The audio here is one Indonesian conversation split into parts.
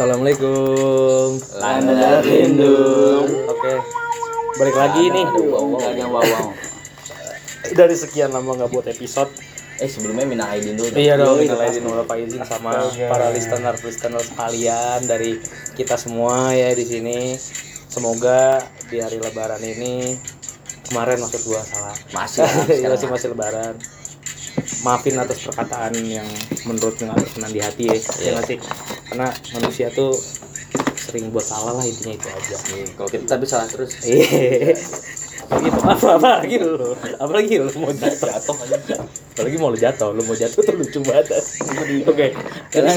Assalamualaikum. Landa rindu. Oke. Balik lagi nih. Dari sekian lama nggak buat episode. Eh sebelumnya minta aidin dulu. Iya dong, minal pasti. aidin wal faizin sama para listener listener sekalian dari kita semua ya di sini. Semoga di hari Lebaran ini kemarin maksud gua salah. Masih lah, Iya, masih masih Lebaran. Maafin atas perkataan yang menurut nggak senang di hati ya, ya nggak sih? Karena manusia tuh sering buat salah lah intinya itu aja. Iya, Kalau kita tapi salah terus. Iya. Gitu. Apa apa lagi lu? Apa lagi lu mau jatuh? Jatuh aja. Apalagi mau lu jatuh, lu mau jatuh tuh lucu banget. Oke. Jadi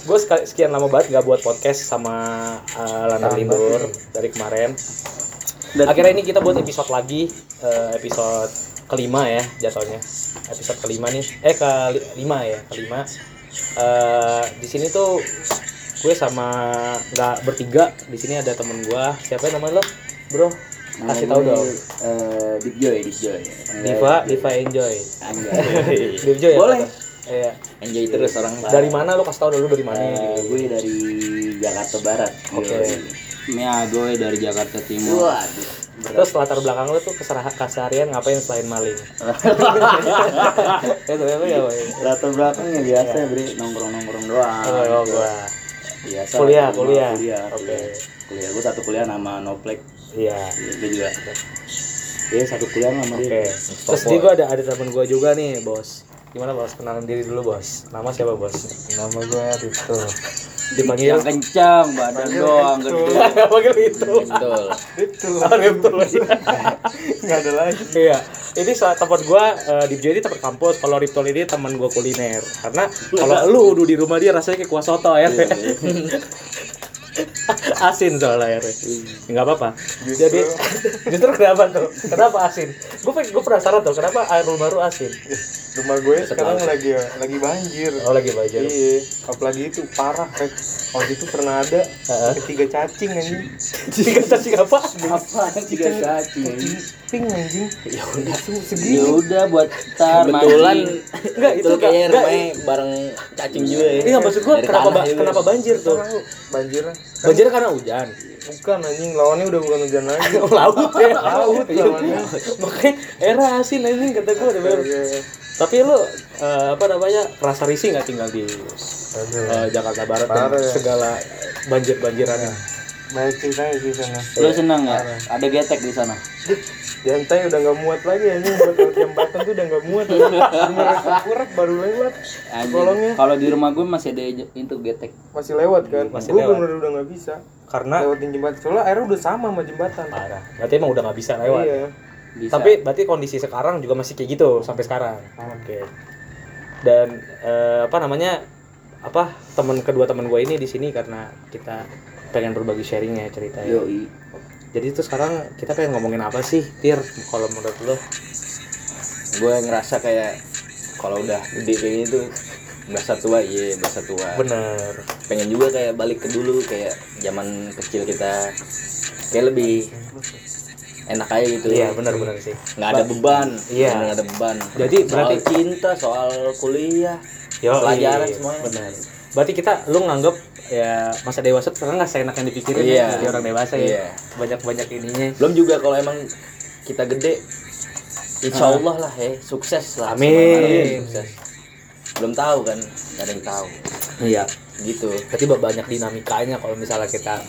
gue sekian lama banget gak buat podcast sama uh, Lana Lindur dari kemarin. Akhirnya ini kita buat episode lagi, eh, episode kelima ya jatuhnya. Episode kelima nih, eh kelima ya, kelima. Eh, di sini tuh gue sama nggak bertiga. Di sini ada temen gue. Siapa namanya lo, bro? Kasih tahu dong. Eh, Deep Joy, Deep Joy. Diva, Diva Enjoy. Diva Enjoy ya. Boleh. Iya. Enjoy terus orang. Dari mana lo kasih tahu dulu dari mana? Eh, gue dari Jakarta Barat. Oke. Ya, gue dari Jakarta Timur. Waduh. Terus latar belakang lo tuh keserahan keseharian ngapain selain maling? Itu ya, Boy. Latar belakangnya biasa ya, Bre, nongkrong-nongkrong doang. Oh, oh, gua. Biasa. Kuliah, kuliah. Kuliah. Oke. Kuliah. Kuliah. Gue satu kuliah nama Noplek. Iya. Dia juga. Dia satu kuliah sama Oke. dia. Terus di gua ada ada temen gua juga nih, Bos. Gimana, Bos? Kenalan diri dulu, Bos. Nama siapa, Bos? Nama gue Rifto. Dipanggil Yang kencang, badan doang gede. Panggil itu. Betul. Itu betul. nggak ada lagi. Iya, ini saat tempat gua eh, di jadi tempat kampus. Kalau Riptol ini teman gua kuliner. Karena kalau lu udah di rumah dia rasanya kayak kuah soto ya. asin soalnya airnya. Nggak apa-apa. Jadi justru kenapa tuh? Kenapa asin? Gue gue penasaran tuh kenapa air lu asin? Rumah gue sekarang lagi lagi banjir. Oh lagi banjir. Iya, apalagi itu parah kayak waktu itu pernah ada Heeh. ketiga cacing anjing. Jika cacing apa? Apa tiga cacing? Pink anjing. Ya udah. Itu Ya segini. udah buat tar Kebetulan Enggak itu kayaknya enggak. rumahnya bareng cacing juga ya. Iya maksud Dari kenapa ba- kenapa banjir tuh? Banjirnya. Banjir karena hujan. Bukan anjing, lawannya udah bukan hujan lagi. Laut ya. Laut Iya, lawannya. Makanya era asin anjing kata gua ada. Iya. Tapi lu eh, apa namanya rasa risih nggak tinggal di eh, Jakarta Barat dan Parah ya. segala banjir-banjirannya. Banyak ceritanya sih sana. Lu senang ya? Ada getek di sana. Jantai udah nggak muat lagi anjing buat lewat jembatan tuh udah nggak muat. Kurang baru lewat. Anjing. Tolongnya. Kalau di rumah gue masih ada itu getek. Masih lewat kan? Masih Gue lewat. bener udah nggak bisa. Karena Lewatin jembatan. Soalnya airnya udah sama sama jembatan. parah. Berarti emang udah nggak bisa lewat. Iya. Bisa. Tapi berarti kondisi sekarang juga masih kayak gitu sampai sekarang. Oke. Dan eh, apa namanya? Apa teman kedua teman gue ini di sini karena kita pengen berbagi sharingnya ceritanya. Yoi. Jadi itu sekarang kita pengen ngomongin apa sih, Tir? Kalau menurut lo? gue ngerasa kayak kalau udah gede kayak gitu berasa tua iya berasa tua Bener. pengen juga kayak balik ke dulu kayak zaman kecil kita kayak lebih enak aja gitu Iya benar-benar sih. nggak ada beban Iya. nggak ada beban Jadi soal berarti- cinta soal kuliah Yo, pelajaran iya, semuanya Benar. Berarti kita lu nganggap ya masa dewasa sekarang nggak seenak yang dipikirin Iya. ya jadi orang dewasa ya. Iya. Banyak-banyak ininya. belum juga kalau emang kita gede insya Allah lah ya sukses lah Amin. Sukses belum tahu kan nggak ada yang tahu Iya. gitu Berarti banyak dinamikanya kalau misalnya kita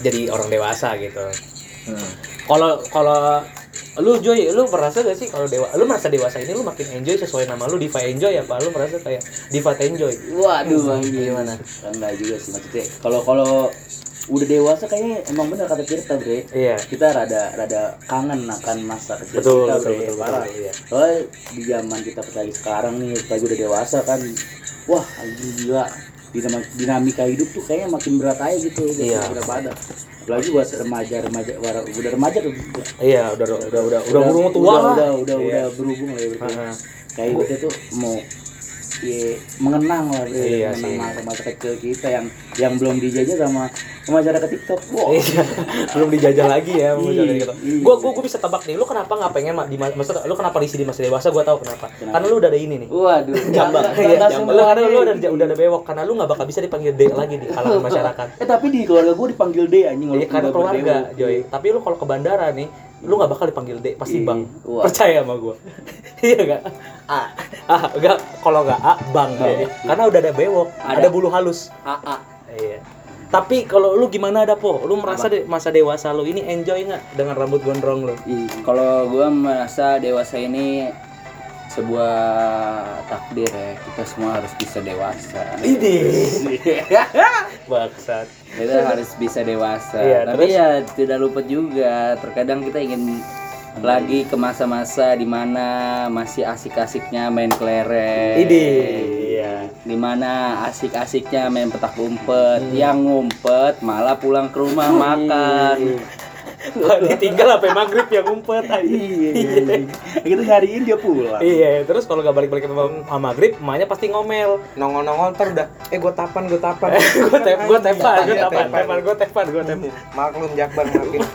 jadi orang dewasa gitu. hmm. Kalau kalau lu Joy, lu merasa gak sih kalau dewa, lu merasa dewasa ini lu makin enjoy sesuai nama lu Diva Enjoy apa lu merasa kayak Diva Enjoy? Waduh, anjing. Gimana? Enggak juga sih maksudnya. Kalau kalau udah dewasa kayaknya emang bener kata Tirta, Bre. Iya. Kita rada rada kangen akan masa kecil Betul, kita, betul, Bre. betul, Parah. betul, iya. Soalnya di zaman kita apalagi sekarang nih, apalagi udah dewasa kan. Wah, anjing gila. Dinam- dinamika hidup tuh kayaknya makin berat aja gitu Iya. kita pada. Apalagi buat remaja remaja udah remaja tuh. Iya, udah udah udah udah udah berumur tua udah, udah udah Iya. udah berhubung lah ya kayak gitu tuh mau ya, mengenang lah bro. Iya mengenang masa-masa kecil kita yang yang belum dijajah sama masyarakat TikTok. Wow. Iya, belum dijajah lagi ya Iya, jadi gitu. iya. Gua gua gua bisa tebak nih, lu kenapa nggak pengen di ma- maksudnya lu kenapa di sini masa dewasa gua tahu kenapa. Kenapa? Karena lu udah ada ini nih. Waduh, Jambak. nggak- Iya, nggak lu semuanya. karena lu udah udah ada bewok karena lu nggak bakal bisa dipanggil D lagi di kalangan masyarakat. Eh tapi di keluarga gue dipanggil D anjing Iya, walaupun karena nggak keluarga. Joy. Tapi lu kalau ke bandara nih, lu nggak bakal dipanggil D, pasti Iya. Bang. Wah. Percaya sama gua. iya enggak? A Ah, enggak, kalau enggak A, Bang. Iya. Karena udah ada bewok, ada, Ada. bulu halus. A A Iya. Tapi kalau lu gimana ada po? Lu merasa de- masa dewasa lu ini enjoy nggak dengan rambut gondrong lu? Kalau gue merasa dewasa ini sebuah takdir ya kita semua harus bisa dewasa Ini. Baksat. kita harus bisa dewasa Iya, tapi terus? ya tidak lupa juga terkadang kita ingin lagi ke masa-masa di mana masih asik-asiknya main kelereng Ini. Iya. di mana asik-asiknya main petak umpet yang ngumpet malah pulang ke rumah makan Wah, ditinggal sampai maghrib ya ngumpet aja. Iya. Kita nyariin dia pulang. Iya, terus kalau nggak balik-balik sama sama maghrib, emaknya pasti ngomel. nongol-nongol ntar udah eh gue tapan gue tapan gue tep, gue tepan, gue Iya, tepan, tepan, gue tepan, gue tepan. maklum Jakbar makin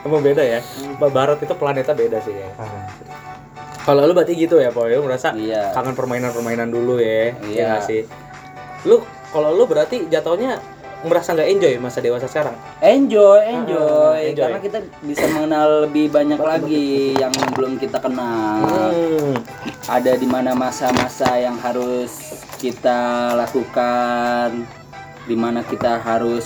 Emang beda ya. Barat itu planeta beda sih ya. Kalau lu berarti gitu ya, Poy. Lu merasa Iya. kangen permainan-permainan dulu ya. Iya. Iya nggak sih. Lu kalau lu berarti jatuhnya merasa nggak enjoy masa dewasa sekarang? enjoy Ah, enjoy enjoy. karena kita bisa mengenal lebih banyak lagi yang belum kita kenal Hmm. ada di mana masa-masa yang harus kita lakukan di mana kita harus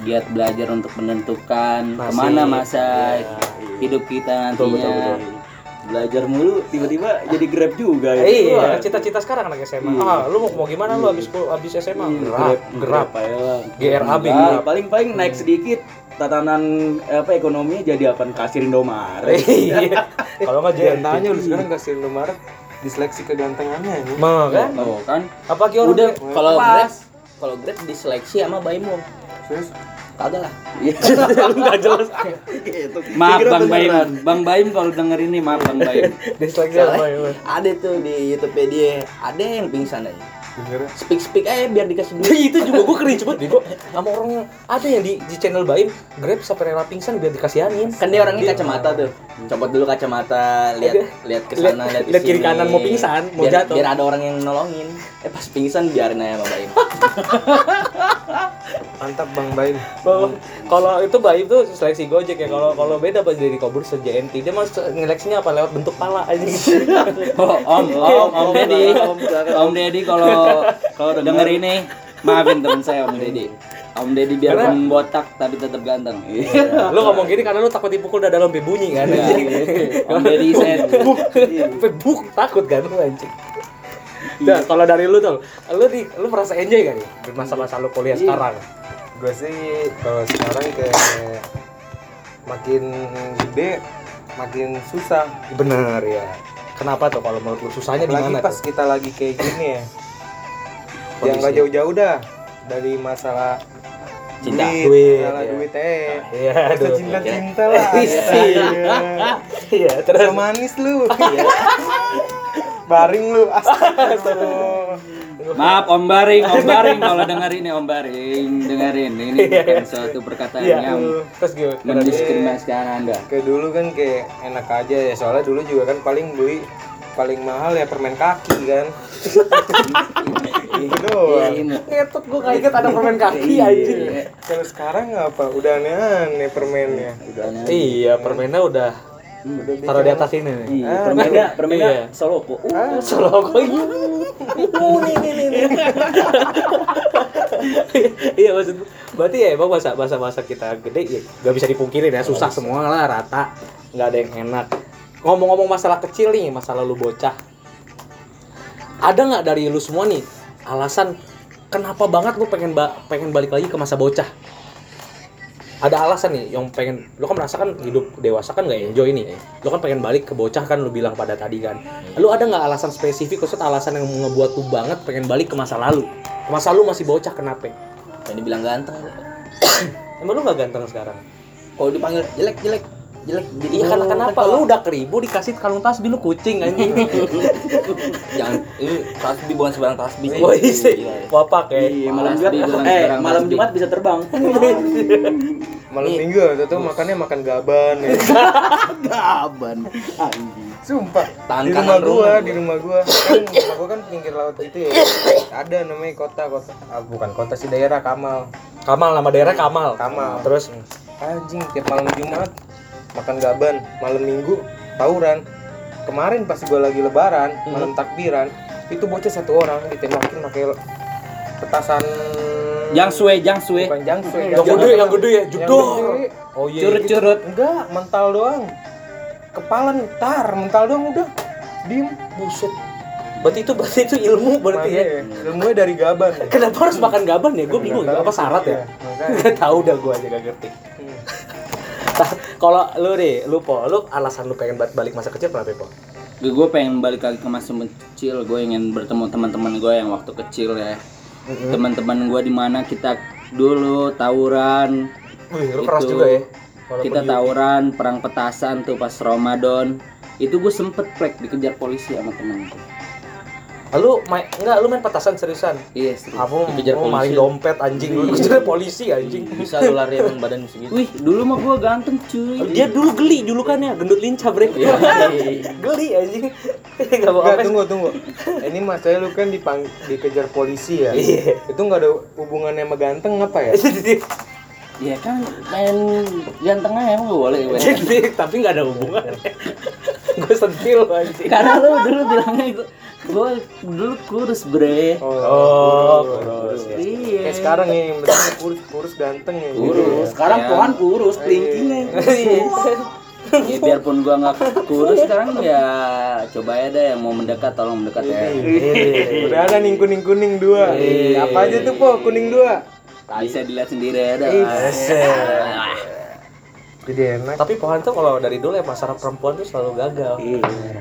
giat belajar untuk menentukan Nasib. ke mana masa Iya. hidup kita Betul, nantinya betul, betul. Belajar mulu tiba-tiba jadi Grab juga ya. Iya, cita-cita sekarang anak SMA. Iya. Ah, lu mau, mau gimana lu abis abis SMA? Iya, Gerap, gerap. aja lah. GRAB, Nah, gerap. paling-paling naik sedikit tatanan apa ekonominya jadi apa kasir Indomaret. Iya. Kalau nggak jangan jadi. tanya lu sekarang kasih Indomaret diseleksi kegantengannya ini Mau kan? oh kan Apalagi orang udah kalau grade kalau grade diseleksi sama serius kagak lah. Nggak jelas. maaf Kira Bang Baim. Bang Baim kalau denger ini maaf Bang Baim. Ada tuh di YouTube dia. Ada yang pingsan aja. Speak speak aja biar dikasih duit. Itu juga gue keren cepet gue sama orang ada yang di, di channel Baim Grab sampai rela pingsan biar dikasihanin. Kan dia orangnya kacamata tuh copot dulu kacamata lihat lihat ke sana lihat ke lihat kiri kanan mau pingsan mau biar, jatuh. biar ada orang yang nolongin. Eh pas pingsan biarin aja sama Baim. Mantap Bang Baim. Kalau- kalau itu Baim tuh seleksi Gojek ya. Kalau kalau beda pas dari Kobur se JNT dia mas ngeleksinya apa? Lewat bentuk pala aja. Oh, om om om. Deddy. Om Deddy kalau kalau denger ini maafin teman saya om Deddy om Deddy biar Karena- botak tapi tetap ganteng lu ngomong gini karena lu takut dipukul dada lu sampai bunyi kan Iya, anjing. om Deddy saya buk takut kan lu anjing Nah, kalau dari lu tuh, lu di, lu merasa enjoy gak nih di masa-masa lu kuliah Iya. sekarang? gue sih kalau sekarang kayak makin gede makin susah Bener ya. Kenapa tuh kalau menurut lu susahnya di mana pas tuh? kita lagi kayak gini ya. Yang nggak jauh-jauh dah dari masalah Cinta. duit, Duit, masalah ya. duit eh. Iya, Masa aduh. cinta-cinta lah Iya. Iya, terus. Terus manis lu. Baring lu Astagfirullah. Maaf Om Baring, Om Baring. Kalau denger ini Om Baring, dengerin. Ini bukan suatu perkataan Iya, yang terus mendiskriminasikan Anda. Kayak dulu kan kayak enak aja ya. Soalnya dulu juga kan paling beli paling mahal ya permen kaki kan Gitu doang Iya, Ngetot gua kaget ada permen kaki Iya. anjing. Kalau sekarang apa? Udah aneh-aneh permennya Iya, permennya udah Udah taruh di atas ini nih. Iya, Ah, permennya permennya Iya. Soloko. Uh, Solo kok iya. Uh, nih nih nih. nih. Iya maksud berarti ya emang masa masa masa kita gede ya gak bisa dipungkirin ya susah semua lah rata nggak ada yang enak ngomong-ngomong masalah kecil nih masalah lu bocah ada nggak dari lu semua nih alasan kenapa banget lu pengen ba- pengen balik lagi ke masa bocah? Ada alasan nih yang pengen lu kan merasa kan hidup dewasa kan nggak enjoy nih lu kan pengen balik ke bocah kan lu bilang pada tadi kan. Lu ada nggak alasan spesifik maksud alasan yang ngebuat lu banget pengen balik ke masa lalu? Ke masa lu masih bocah kenapa? Yang dibilang ganteng. emang lu nggak ganteng sekarang? Kalau dipanggil jelek jelek, jelek jadi Iya kan oh, kenapa? Lu udah keribu dikasih kalung tasbih lu kucing anjing. jangan ini tasbih bukan sebarang tasbih Oh iya sih. Iya. Wapak ya. Iya, malam Jumat. Eh, sembarang malam. Jumat bisa terbang. Malam minggu tuh tuh makannya makan gaban ya. Gaban. Anjing. Sumpah. Tahan di rumah gua, rumah. di rumah gua. Kan rumah gua kan pinggir laut gitu ya. Ada namanya kota kota. Ah, bukan kota sih daerah Kamal. Kamal nama daerah Kamal. Kamal. Terus Anjing tiap malam Jumat makan gaban, malam Minggu tawuran. Kemarin pas gua lagi lebaran, malam takbiran, itu bocah satu orang ditembakin pakai petasan yang suwe yang suwe bukan jangsu yang gede yang gede ya, gede. Oh iya. curut-curut Enggak, mental doang. Kepala ntar, mental doang udah. Diem. Buset. Berarti itu berarti itu ilmu berarti ya. Makanya, Ilmunya dari gaban. Kenapa harus makan gaban ya? Gue bingung. Nggak. Apa syarat ya? Iya, makanya. Gak tahu dah gue aja gak ngerti. Kalau lu deh, lu po, lu alasan lu pengen ba- balik masa kecil kenapa po? gue pengen balik lagi ke masa kecil. Gue ingin bertemu teman-teman gue yang waktu kecil ya. Teman-teman gue di mana? Kita dulu tawuran. Wih, lu keras juga ya. Walaupun kita tawuran perang petasan tuh pas Ramadan. Itu gue sempet plek dikejar polisi sama temen gue Lu main enggak lu main petasan seriusan? iya serius. Apa dikejar mau maling polisi dompet anjing lu kejar polisi anjing. bisa lu lari emang badan segitu wih dulu mah gue ganteng cuy Dia dulu geli julukannya, gendut lincah bre. geli anjing. Enggak mau Enggak, apa tunggu, tunggu. Ini mas saya lu kan dipang dikejar polisi ya. Iya. Itu nggak ada hubungannya sama ganteng apa ya? ya kan main ganteng aja emang gak boleh gue Jadi, tapi nggak ada hubungan. gue sentil anjing. karena lu dulu bilangnya gue gue dulu kurus bre Oh, kurus ya. iya Kayak sekarang yang penting kurus, kurus ganteng ya. Kurus. Sekarang Ya. pohon kurus, kelingkingnya. ya biarpun gua nggak kurus sekarang ya coba ya deh yang mau mendekat tolong mendekat ya Udah ada nih kuning kuning dua. Iya. Apa aja tuh po kuning dua? bisa dilihat sendiri ya dah Jadi enak. Tapi pohon tuh kalau dari dulu ya pasar perempuan tuh selalu gagal.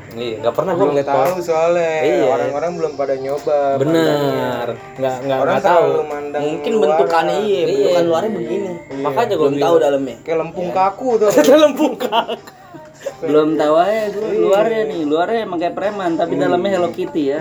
Iya, nggak pernah belum ngeliat tahu pohon. soalnya Iya. orang-orang belum pada nyoba Bener, nggak nggak nggak tahu. mungkin luaran. bentukannya iya Iya. bentukan luarnya begini Makanya gue belum tahu dalamnya kayak lempung kaku tuh lempung kak. Belum tahu aja gua luarnya nih luarnya emang kayak preman tapi dalamnya Hello Kitty ya.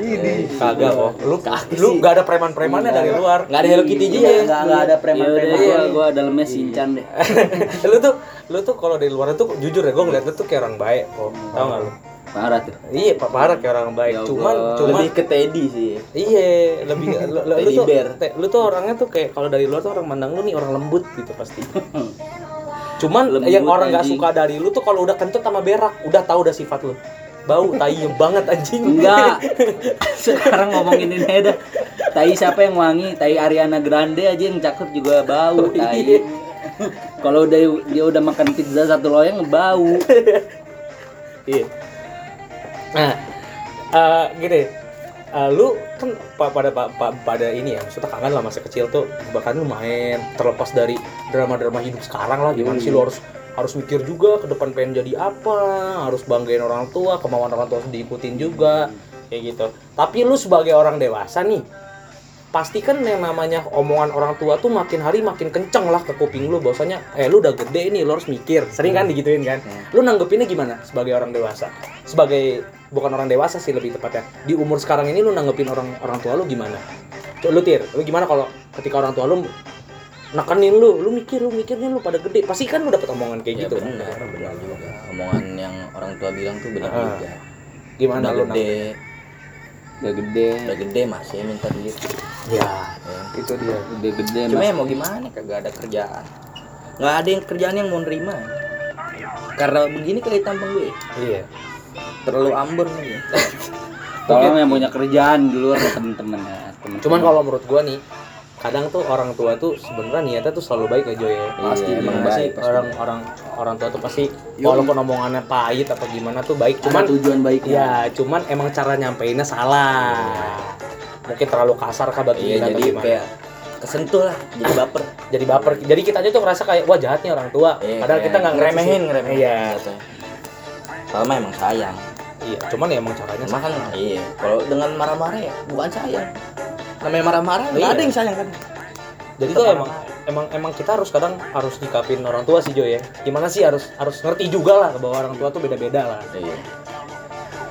Kagak kok. Lu lu nggak ada preman-premannya dari luar. nggak ada Hello Kitty juga. Iya, nggak nggak ada preman-preman. ya gua dalamnya Shinchan deh. Lu tuh lu tuh kalau dari luar tuh jujur ya gue ngeliat lu tuh kayak orang baik kok. Tahu nggak lu? parah tuh. Iya, pak parah kayak orang baik. Ya cuman cuman lebih ke Teddy sih. Iya, lebih lu, lu, lu Teddy tuh te- lu tuh orangnya tuh kayak kalau dari luar tuh orang mandang lu nih orang lembut gitu pasti. Cuman Lembut, yang orang nggak suka dari lu tuh kalau udah kentut sama berak, udah tahu udah sifat lu. Bau tai banget anjing. enggak. Sekarang ngomongin ini aja tai siapa yang wangi? Tai Ariana Grande aja yang cakep juga bau tai. kalau udah dia udah makan pizza satu loyang bau. Iya. Nah, eh, gini, eh, lu kan pa- pada pa- pa- pada ini ya, maksudnya kangen lah masa kecil tuh, bahkan lu main terlepas dari drama-drama hidup sekarang lah, gimana sih lu harus harus mikir juga ke depan pengen jadi apa, harus banggain orang tua, kemauan orang tua harus diikutin juga, kayak gitu. Tapi lu sebagai orang dewasa nih, pasti kan yang namanya omongan orang tua tuh makin hari makin kenceng lah ke kuping lu bahwasanya eh lu udah gede nih lu harus mikir. Sering kan digituin kan? Lu nanggepinnya gimana sebagai orang dewasa? Sebagai bukan orang dewasa sih lebih tepatnya. Di umur sekarang ini lu nanggepin orang orang tua lu gimana? Coba lu tir lu gimana kalau ketika orang tua lu nekenin lu? Lu mikir lu mikirnya lu pada gede. Pasti kan lu dapet omongan kayak ya gitu kan? benar benar juga. Omongan yang orang tua bilang tuh benar Ah. juga. Gimana udah lu gede. udah gede. Udah gede masih minta duit. Ya ya. itu dia. Udah gede cuma ya mau gimana? Kagak ada kerjaan. Nggak ada yang kerjaan yang mau nerima. Karena begini kali tampang gue iya terlalu amber nih tolong yang punya kerjaan di luar ya, temen-temen ya cuman kalau menurut gua nih kadang tuh orang tua tuh sebenarnya niatnya tuh selalu baik aja ya Pasti, Iya, emang iya. baik. pasti orang orang orang tua tuh pasti walaupun omongannya pahit apa gimana tuh baik Cuman cuman tujuan baiknya. ya cuman emang cara nyampeinnya salah mungkin terlalu kasar kah bagi iya kita atau jadi gimana. kayak kesentuh lah jadi baper jadi baper jadi kita aja tuh ngerasa kayak wah jahat nih orang tua Iya, padahal kayak kita nggak ngeremehin sih. ngeremehin iya mah emang sayang iya cuman ya emang caranya Cuma kan iya kalau dengan marah-marah ya bukan sayang. Namanya marah-marah nggak Iya. ada yang sayang kan? Jadi tuh emang emang emang kita harus kadang harus nyikapin orang tua sih Joy ya. Gimana sih harus harus ngerti juga lah bahwa orang tua tuh beda-beda lah. Iya.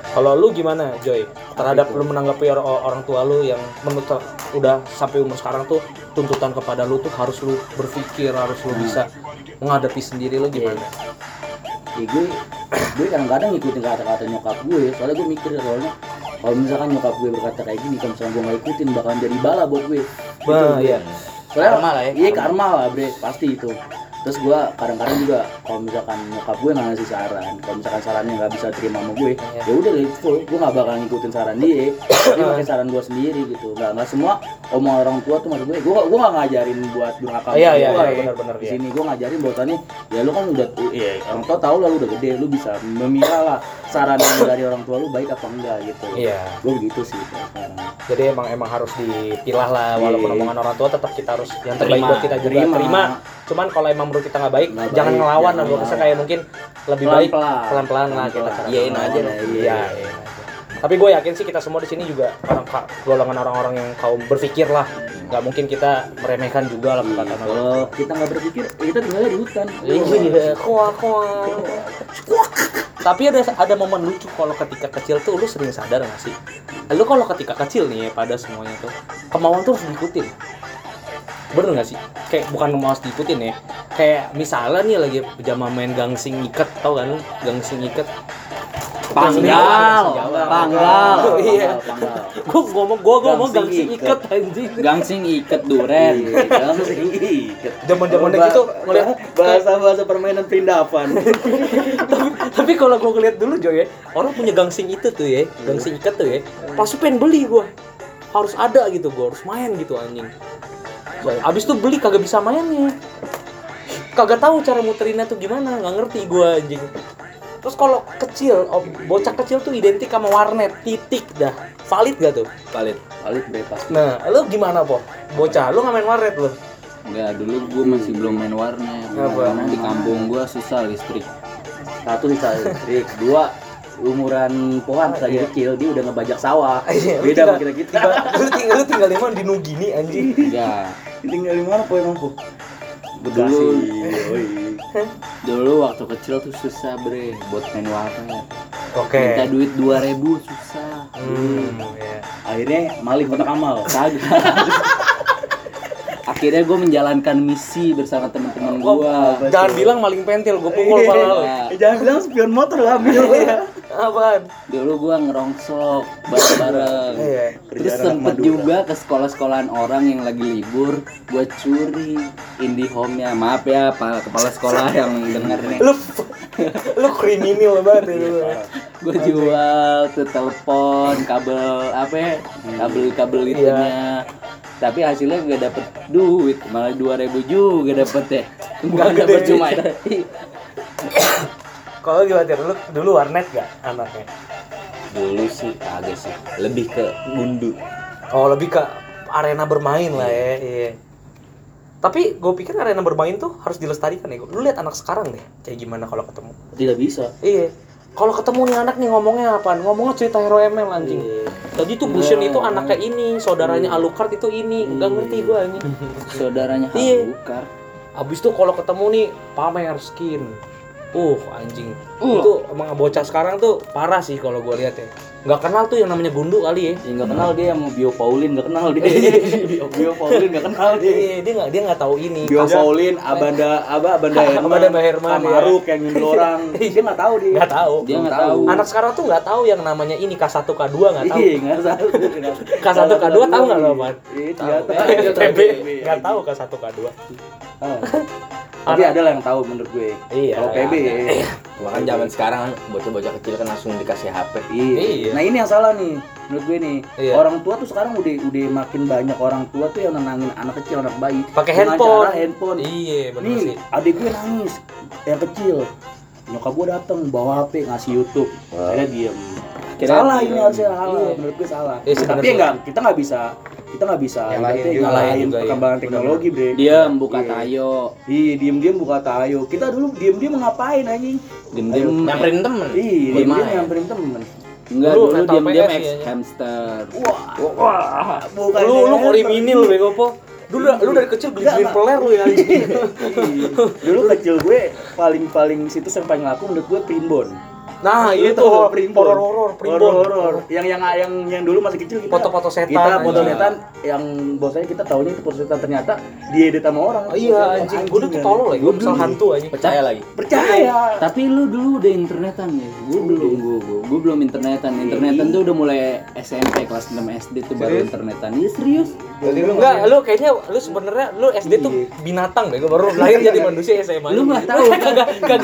kalau lu gimana Joy? Terhadap lu menanggapi or- or- orang tua lu yang menurut udah sampai umur sekarang tuh tuntutan kepada lu tuh harus lu berpikir harus lu bisa menghadapi sendiri lu gimana ya gue gue kadang-kadang ngikutin kata-kata nyokap gue soalnya gue mikir soalnya kalau misalkan nyokap gue berkata kayak gini kalau misalkan gue nggak ikutin bakalan jadi bala buat gue Bah, Gitu, iya. soalnya Karma lah ya, iya karma lah bre. Pasti itu terus gue kadang-kadang juga kalau misalkan nyokap gue nggak ngasih saran kalau misalkan sarannya nggak bisa terima sama gue Iya. ya udah let full gue nggak bakalan ngikutin saran dia dia pakai saran gue sendiri gitu nggak nggak semua omong orang tua tuh maksud gue gue gue nggak ngajarin buat durhaka Iya, sama iya, gue, iya, ya. benar-benar, di iya. sini gue ngajarin bahwasannya ya lu kan udah ya orang tua tahu lah lu udah gede lu bisa memilah lah saran dari orang tua lu baik apa enggak gitu. Iya. Gue begitu sih sekarang jadi emang emang harus dipilah lah walaupun Iya. omongan orang tua tetap kita harus yang terbaik Terima. buat kita juga. Terima. terima, cuman kalau emang menurut kita nggak baik Nggak jangan baik, ngelawan lah. Gue kayak mungkin lebih baik Pelan-pelan. pelan-pelan lah kita Iyain aja lah. iya Iya. tapi gue yakin sih kita semua di sini juga orang golongan orang-orang yang kaum berpikir lah. Nggak mungkin kita meremehkan juga lah perkataan orang kalau kita nggak berpikir ya kita tinggalnya di hutan. Iya, kuah. Kuah. Tapi ada ada momen lucu kalau ketika kecil tuh lu sering sadar gak sih? Lu kalau ketika kecil nih ya, pada semuanya tuh kemauan tuh harus diikutin. Bener gak sih? Kayak bukan mau harus diikutin ya. Kayak misalnya nih lagi zaman main gangsing iket, tau kan? Gangsing iket. Panggal, panggal. Oh, iya. Gua ngomong gua ngomong Gangsing gangsing iket. anjing. Gangsing iket duren. Zaman-zaman gitu. Ngeliat bahasa bahasa permainan perindapan. Tapi tapi kalau gue ngeliat dulu Joy ya orang punya gangsing itu tuh ya. Gangsing ikat tuh ya. Pasti pengen beli gue harus ada gitu gue harus main gitu anjing. Abis itu beli kagak bisa mainnya. Kagak tahu cara muterinnya tuh gimana nggak ngerti gue anjing terus kalau kecil oh, bocah kecil tuh identik sama warnet titik dah. Valid gak tuh? Valid. Valid bre pasti nah lu gimana po? Bocah lu nggak main warnet lu? Enggak, dulu gue masih belum main warnet. Apa? Karena di kampung gue susah listrik. satu bisa listrik. Dua umuran pohon lagi kecil dia udah ngebajak sawah. Iya, beda sama kita kita lu tinggal lu tinggal di mana? Di Nugini anjing. Enggak. tinggal di mana po emang po? Bekasi Dulu. Dulu waktu kecil tuh susah bre buat main warnet. oke Minta duit 2000 susah. hmm, ya. akhirnya maling kotak amal Kagak. Akhirnya gue menjalankan misi bersama teman-teman gue. jangan bilang maling pentil, gue pukul pala lo. Eh, jangan bilang spion motor ambil Apaan? Dulu gue ngerongsok bareng-bareng. Iya. Terus sempet juga ke sekolah-sekolahan orang yang lagi libur gue curi IndiHome-nya. Maaf ya Pak kepala sekolah yang denger nih. Lu lu kriminal banget ya lu. Gue jual tuh telepon, kabel apa ya? Kabel-kabel Iya. itunya. Tapi hasilnya gak dapet duit, malah 2000 juga dapet ya. Gua dapet cuma. Kalau gimana Tir? Lu dulu warnet gak anaknya? dulu sih kagak sih lebih ke gundu Oh, lebih ke arena bermain lah ya. Iya. Tapi gue pikir arena bermain tuh harus dilestarikan ya. Lu lihat anak sekarang deh, kayak gimana kalau ketemu. tidak bisa Iya. Kalau ketemu nih anak nih ngomongnya apaan? Ngomongnya cerita hero ML anjing. Tadi tuh Bushen itu anaknya ini, saudaranya Alucard itu ini. Enggak ngerti gue anjing. Saudaranya Iya. Habukar. Abis itu kalau ketemu nih pamer skin. Uh, anjing. Itu emang bocah sekarang tuh parah sih kalau gue lihat ya. Nggak kenal tuh yang namanya gundu kali ya. Ya nggak kenal dia sama Bio Paulin nggak kenal dia. Bio Paulin nggak kenal dia. Iya, dia nggak dia nggak tahu ini. Bio. Paulin, Abanda, Aba, Abanda Herman, Abanda Herman, sama ya. Aruk yang nyundul orang. Dia nggak tahu dia. Nggak tahu. Dia nggak tahu. tahu. Anak sekarang tuh nggak tahu yang namanya ini K1 K2 nggak tahu. Iya, nggak tahu. K1 K2 tahu nggak lo, Pan? Iya, nggak tahu. Nggak tahu K1 K2. Tapi ada lah yang tahu menurut gue. Iya, Kalau PB. ada. Cuma kan zaman sekarang bocah-bocah kecil kan langsung dikasih HP Iya. Iya. Nah ini yang salah nih menurut gue nih. Iya. Orang tua tuh sekarang udah udah makin banyak orang tua tuh yang nenangin anak kecil anak bayi Pakai handphone. cara handphone. Iya, benar Nih sih. adik gue nangis yang kecil. Nyokap gue dateng bawa HP ngasih YouTube. Akhirnya diem. Kira- salah ini harusnya salah. Iya. Menurut gue salah. Iya Tapi enggak kita nggak bisa kita nggak bisa Nyalahin juga. nyalahin Juga, iya. perkembangan teknologi bre. Dia buka Iya. tayo, Iya diem-diem buka tayo. Kita dulu diem-diem ngapain anjing? diem-diem nyamperin temen Iya diem-diem Bermain. nyamperin temen. Enggak, Dulu dulu diam-diam ex ya. hamster. Wah, wah, bukan Lu lu kriminal bego po. Dulu lu dari kecil beli green peler lu ya anjing. Dulu kecil gue paling paling situs yang paling laku menurut gue primbon. Nah, Lu itu nggak primbon? horor-horor, primbon. Horor-horor. Yang yang yang yang dulu masih kecil kita Foto-foto setan, Kita foto setan yang bosnya kita tahunya itu foto setan ternyata diedit sama orang. Oh, iya anjing, gue tuh tolol ya, gue misal hantu anjing. Percaya lagi. Percaya. Tapi lu dulu udah internetan ya? Gue belum, gue, gue, gue belum internetan. Internetan tuh udah mulai SMP kelas 6 SD tuh baru internetan. Iya serius. Jadi lu Enggak, lu kayaknya lu sebenarnya lu SD tuh binatang deh, baru lahir jadi manusia SMA. Lu nggak tahu kan? kagak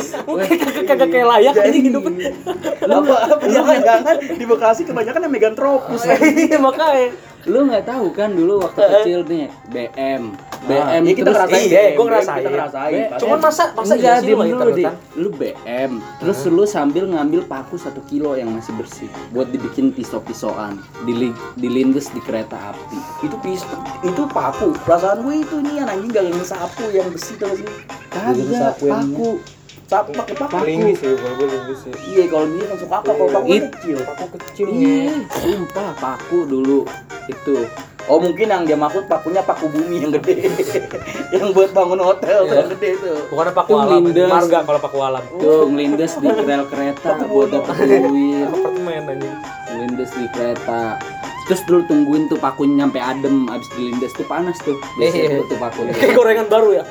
kagak kayak layak anjing hidupnya. apa apa jangan-jangan di Bekasi kebanyakan yang megantropus. Iya makanya. Lu nggak tahu kan dulu waktu kecil nih BM, BM Iya kita terus ngerasain. iya, deh, gua ngerasain. Kita ngerasain. Cuman masa masa iya sih diem lu dulu deh. internetan? Lu BM, terus lu sambil ngambil paku satu kilo yang masih bersih buat dibikin pisau-pisauan, dili- dilindes di kereta api. itu pis itu paku. Perasaan gue itu nih anjing gak sapu yang besi tuh sih. Kagak, sapu yang- paku. Sapu pakai paku. linggis ya kalau gue linggis sih. Iya kalau dia langsung kakak kalau paku kecil. Aku kecil ya. Iya, sumpah paku dulu itu. Oh mungkin yang dia maksud pakunya paku bumi yang gede, yang buat bangun hotel tuh yang gede itu. Bukan paku Tuh, alam, lindes. marga kalau paku alam. Tuh ngelindes di rel kereta buat dapet duit. Apartemen anjing. Ngelindes di kereta. Terus dulu tungguin tuh pakunya nyampe adem abis dilindes tuh panas tuh. Biasanya Iya. tuh, pakunya. Kayak gorengan baru ya.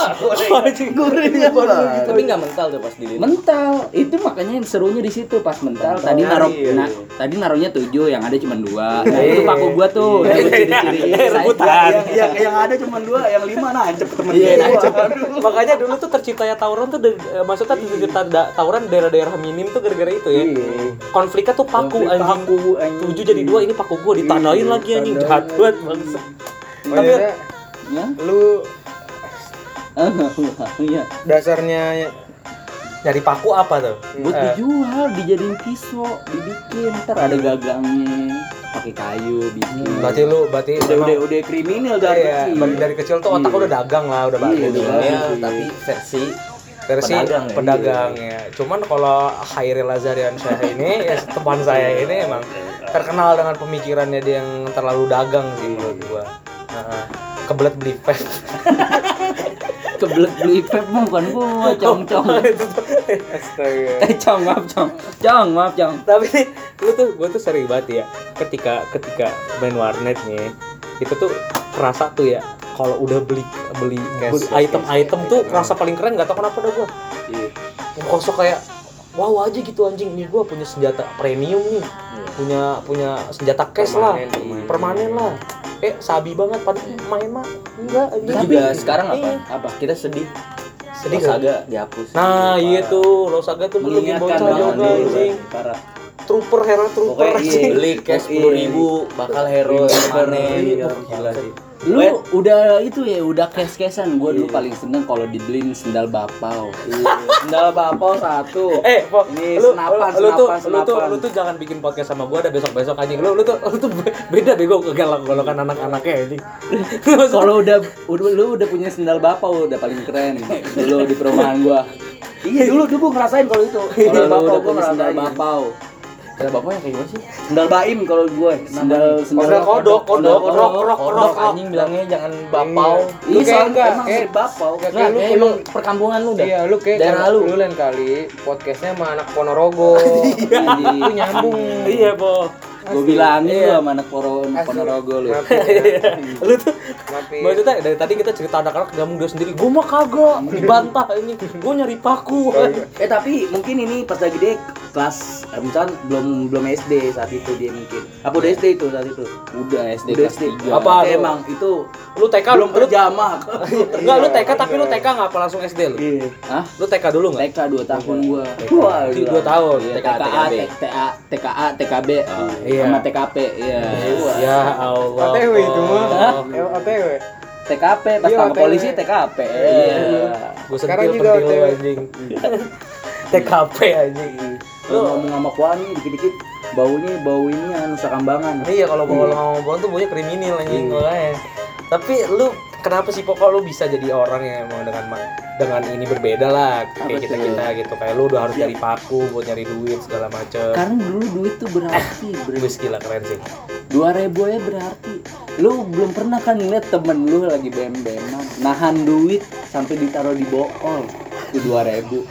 Anjing. Gorengnya baru Tapi nggak mental tuh pas dilihat. mental itu makanya yang serunya di situ pas mental tadi naruh iya, na- iya. tadi naruhnya tujuh yang ada cuma dua nah, itu paku gua tuh Iya. yang ciri-ciri Iya, saya- rebutan. yang, yang, yang ada cuma dua, yang lima nancep temen Iya, gua. nancep. Makanya dulu tuh terciptanya tawuran tuh eh, maksudnya tercipta tawuran daerah-daerah minim tuh gara-gara itu ya. Iya. Konfliknya tuh paku paku, anjing. Tujuh jadi dua ini paku gua ditandain Iya, lagi anjing jahat banget bangsa. Oh, Tapi iya, Ya? lu Iya. dasarnya nyari paku apa tuh? buat Eh, dijual dijadiin pisau dibikin ntar ada gagangnya pakai kayu bikin berarti lu berarti Udah, udah, udah kriminal dari Iya, kecil. dari, dari kecil tuh otak Iya. udah dagang lah, udah Iya, bagus. udah Kriminal, bagus. tapi versi Versi Pedagang ya? pedagang ya. Cuman kalau Hairil Lazarian saya ini, ya, teman saya ini emang terkenal dengan pemikirannya dia yang terlalu dagang sih menurut gua. Heeh. kebelet beli vape. kebelet beli mah bukan gua cong cong astaga eh cong maaf cong cong maaf cong Tapi lu tuh gua tuh sering banget ya ketika ketika main warnet nih itu tuh kerasa tuh ya kalau udah beli beli, item-item tuh kerasa paling keren nggak tau kenapa dah gua. Iya. Kosok kayak wow aja gitu anjing nih gua punya senjata premium nih. Punya punya senjata cash lah, Permanen, permanen, lah. Eh sabi banget pada main mah enggak. Itu juga sekarang apa? Iya. Apa? Kita sedih. Sedih Lost kan? Saga dihapus. Nah, iya tuh, Losaga tuh bocah banget juga anjing. parah. Trooper hero trooper Pokoknya iya. Beli cash sepuluh iya. ribu, bakal hero. Iya, Wah, gila sih. lu udah itu ya udah cash cashan gua dulu paling seneng kalau dibeliin sendal bapau Iya. Sendal bapau satu. Eh, Po, Ini lu, senapan, lu, lu tuh, senapan, lu tuh, senapan. lu tuh jangan bikin podcast sama gua ada besok-besok anjing. Lu, lu tuh, lu tuh be- beda bego kegalak golokan anak-anaknya anjing. kalau udah lu udah punya sendal bapau udah paling keren dulu di perumahan gua Iya dulu dulu gua ngerasain kalau itu. kalau bapau udah gua punya sendal ngerasain. Bapau Ada bapaknya kayak gimana sih? Sendal baim kalau gue. sendal Sendal sendal kodok, kodok, rok, Kodok rok. anjing bilangnya jangan bapau. Iya, Lu kayak soalnya emang kayak- bapau. Kayak lu, emang perkampungan lu dah. iya lu kayak Daerah lu. lu lain kali podcastnya sama anak Ponorogo. Jadi, Lu nyambung. Iya, Po. Gua bilangin lu Iya. sama anak Ponorogo lu ya. Lu tuh ya. Maksudnya dari tadi kita cerita anak-anak ngomong dia sendiri, gua mah kagak, dibantah ini, gua nyari paku. Eh tapi mungkin ini pas lagi dia kelas eh, misalkan belum belum SD saat itu dia mungkin. Apa udah SD itu saat itu? udah SD Udah kelas SD. Apa? Eh, Emang itu Lu TK belum lu, terjamah. enggak lu TK tapi lu TK enggak apa langsung SD lu? Iya. Hah? Lu TK dulu enggak? TK 2 tahun gua Wah, Di 2 tahun. Iya, TKA, TKA, TKB. Iya. sama TKP, iya. Ya Allah. OTW itu mah. OTW. TKP pas Iya, tangkap OTW. polisi TKP. Iya. Gua Sekarang sentil juga OTW. anjing. TKP anjing. Lu ngomong sama Kuani dikit-dikit baunya bau ini anu sakambangan. Iya kalau kalau ngomong pohon tuh punya kriminal anjing makanya. Tapi lu kenapa sih pokok lu bisa jadi orang yang emang dengan dengan ini berbeda lah kayak Apa kita kita gitu kayak lu udah harus nyari paku buat nyari duit segala macem Karena dulu duit tuh berarti. Wis gila keren sih Dua ribu aja berarti. Lu belum pernah kan ngeliat temen lu lagi bem-beman, nahan duit sampai ditaruh di bool. Itu dua ribu.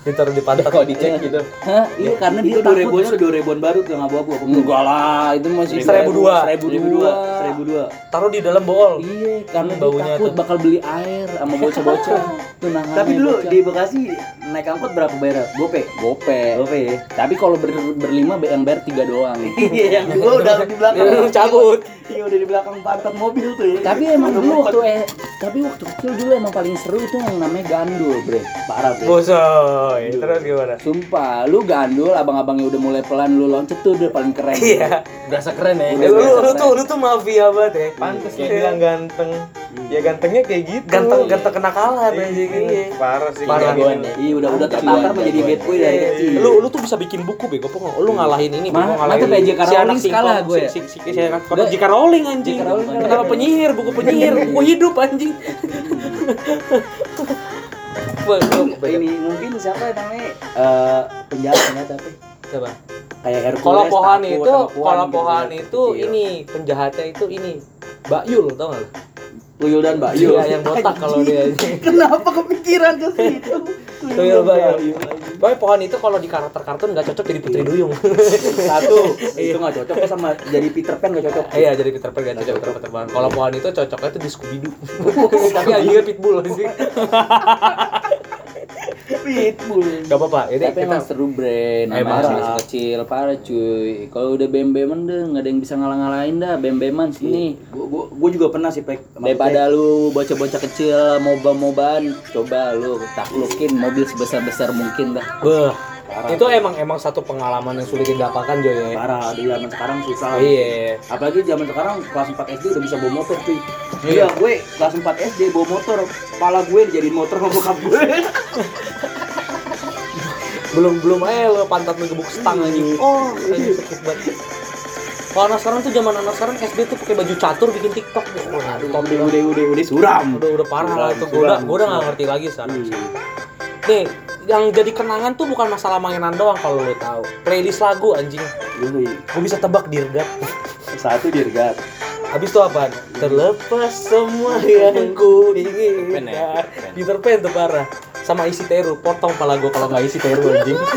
ditaruh di pantat kok dicek gitu Hah? Iya karena dia itu dua takut. ribuan udah dua ribuan baru tuh nggak abu-abu apa Enggak lah, itu masih Seribu dua. Seribu dua. Dua seribu dua taruh di dalam bool Iya, karena Baunya takut tuh. bakal beli air sama bocah-bocah. Tuh tapi dulu bocah. di Bekasi naik angkot berapa bayar gope gope. gope Tapi kalau ber berlima yang bayar tiga doang. iya yang dua udah di belakang Lu cabut iya udah di belakang pantat mobil tuh ya tapi emang dulu waktu eh tapi waktu kecil dulu emang paling seru itu yang namanya gandul, bre. parah tuh bosoy terus gimana Sumpah, lu gandul, abang-abangnya udah mulai pelan lu loncat tuh udah paling keren. iya Berasa keren ya. lu, lu, lu tuh lu mafia banget ya. Pantes lu bilang ganteng. Ya gantengnya kayak gitu. Ganteng ganteng kenakalan anjing Iya, parah sih Parah. Iya udah udah tertakar menjadi bad boy dari kecil lu lu tuh bisa bikin buku bego. Pokok lu ngalahin ini pokok ngalahin mantep ya, anak Rowling kalah gue ya. si, si, J.K. Rowling anjing. Kenapa penyihir buku penyihir? Buku hidup anjing. Ini mungkin siapa namanya? Eh penjahat penjahat apa coba kayak Hercules kalau pohan takut itu kalau gitu, pohan dari itu kecil. ini penjahatnya itu ini Mbak Yul tau gak lu? Tuyul dan Mbak Yul Iya, yang botak kalau dia kenapa kepikiran ke situ Tuyul Mbak Yul. Pokoknya pohon itu kalau di karakter kartun nggak cocok jadi Putri Duyung. satu itu nggak cocok kok sama jadi Peter Pan nggak cocok Iya jadi Peter Pan gak cocok Peter Pan. Kalau pohon itu cocoknya tuh di Scooby Doo. Tapi anjingnya pitbull sih. Pitbull Gak apa-apa. Ini Tapi kita emang seru namanya sih. masih kecil, parah cuy. Kalau udah bem-beman deh, nggak ada yang bisa ngalah-ngalahin dah bem-beman sini. gua, gua, gua juga pernah sih pek Daripada lu bocah-bocah kecil moba-mobaan, coba lu taklukin mobil sebesar-besar mungkin dah. Beuh. Itu emang emang satu pengalaman yang sulit didapatkan Joy ya. parah di zaman sekarang susah Iya. apalagi zaman sekarang kelas 4 SD udah bisa bawa motor cuy Iya. iya gue kelas 4 SD bawa motor kepala gue dijadiin motor sama bokap gue Belum belum aja lo pantat lu gebuk stang anjing. Oh, anjing sakit banget. Kalau anak sekarang tuh zaman anak sekarang SD tuh pakai baju catur bikin TikTok. Wah, udah udah udah udah suram udah udah parah lah itu gue udah gue udah gak ngerti lagi sekarang Iya. nih yang jadi kenangan tuh bukan masalah mainan doang kalau lo tahu. Playlist lagu anjing. Yoi. gue bisa tebak dirgat. Satu dirgat. Habis itu apa terlepas semua yang ku ya? inginkan. Peter Pan tuh parah sama isi teru potong pala gue kalau nggak isi teru anjing.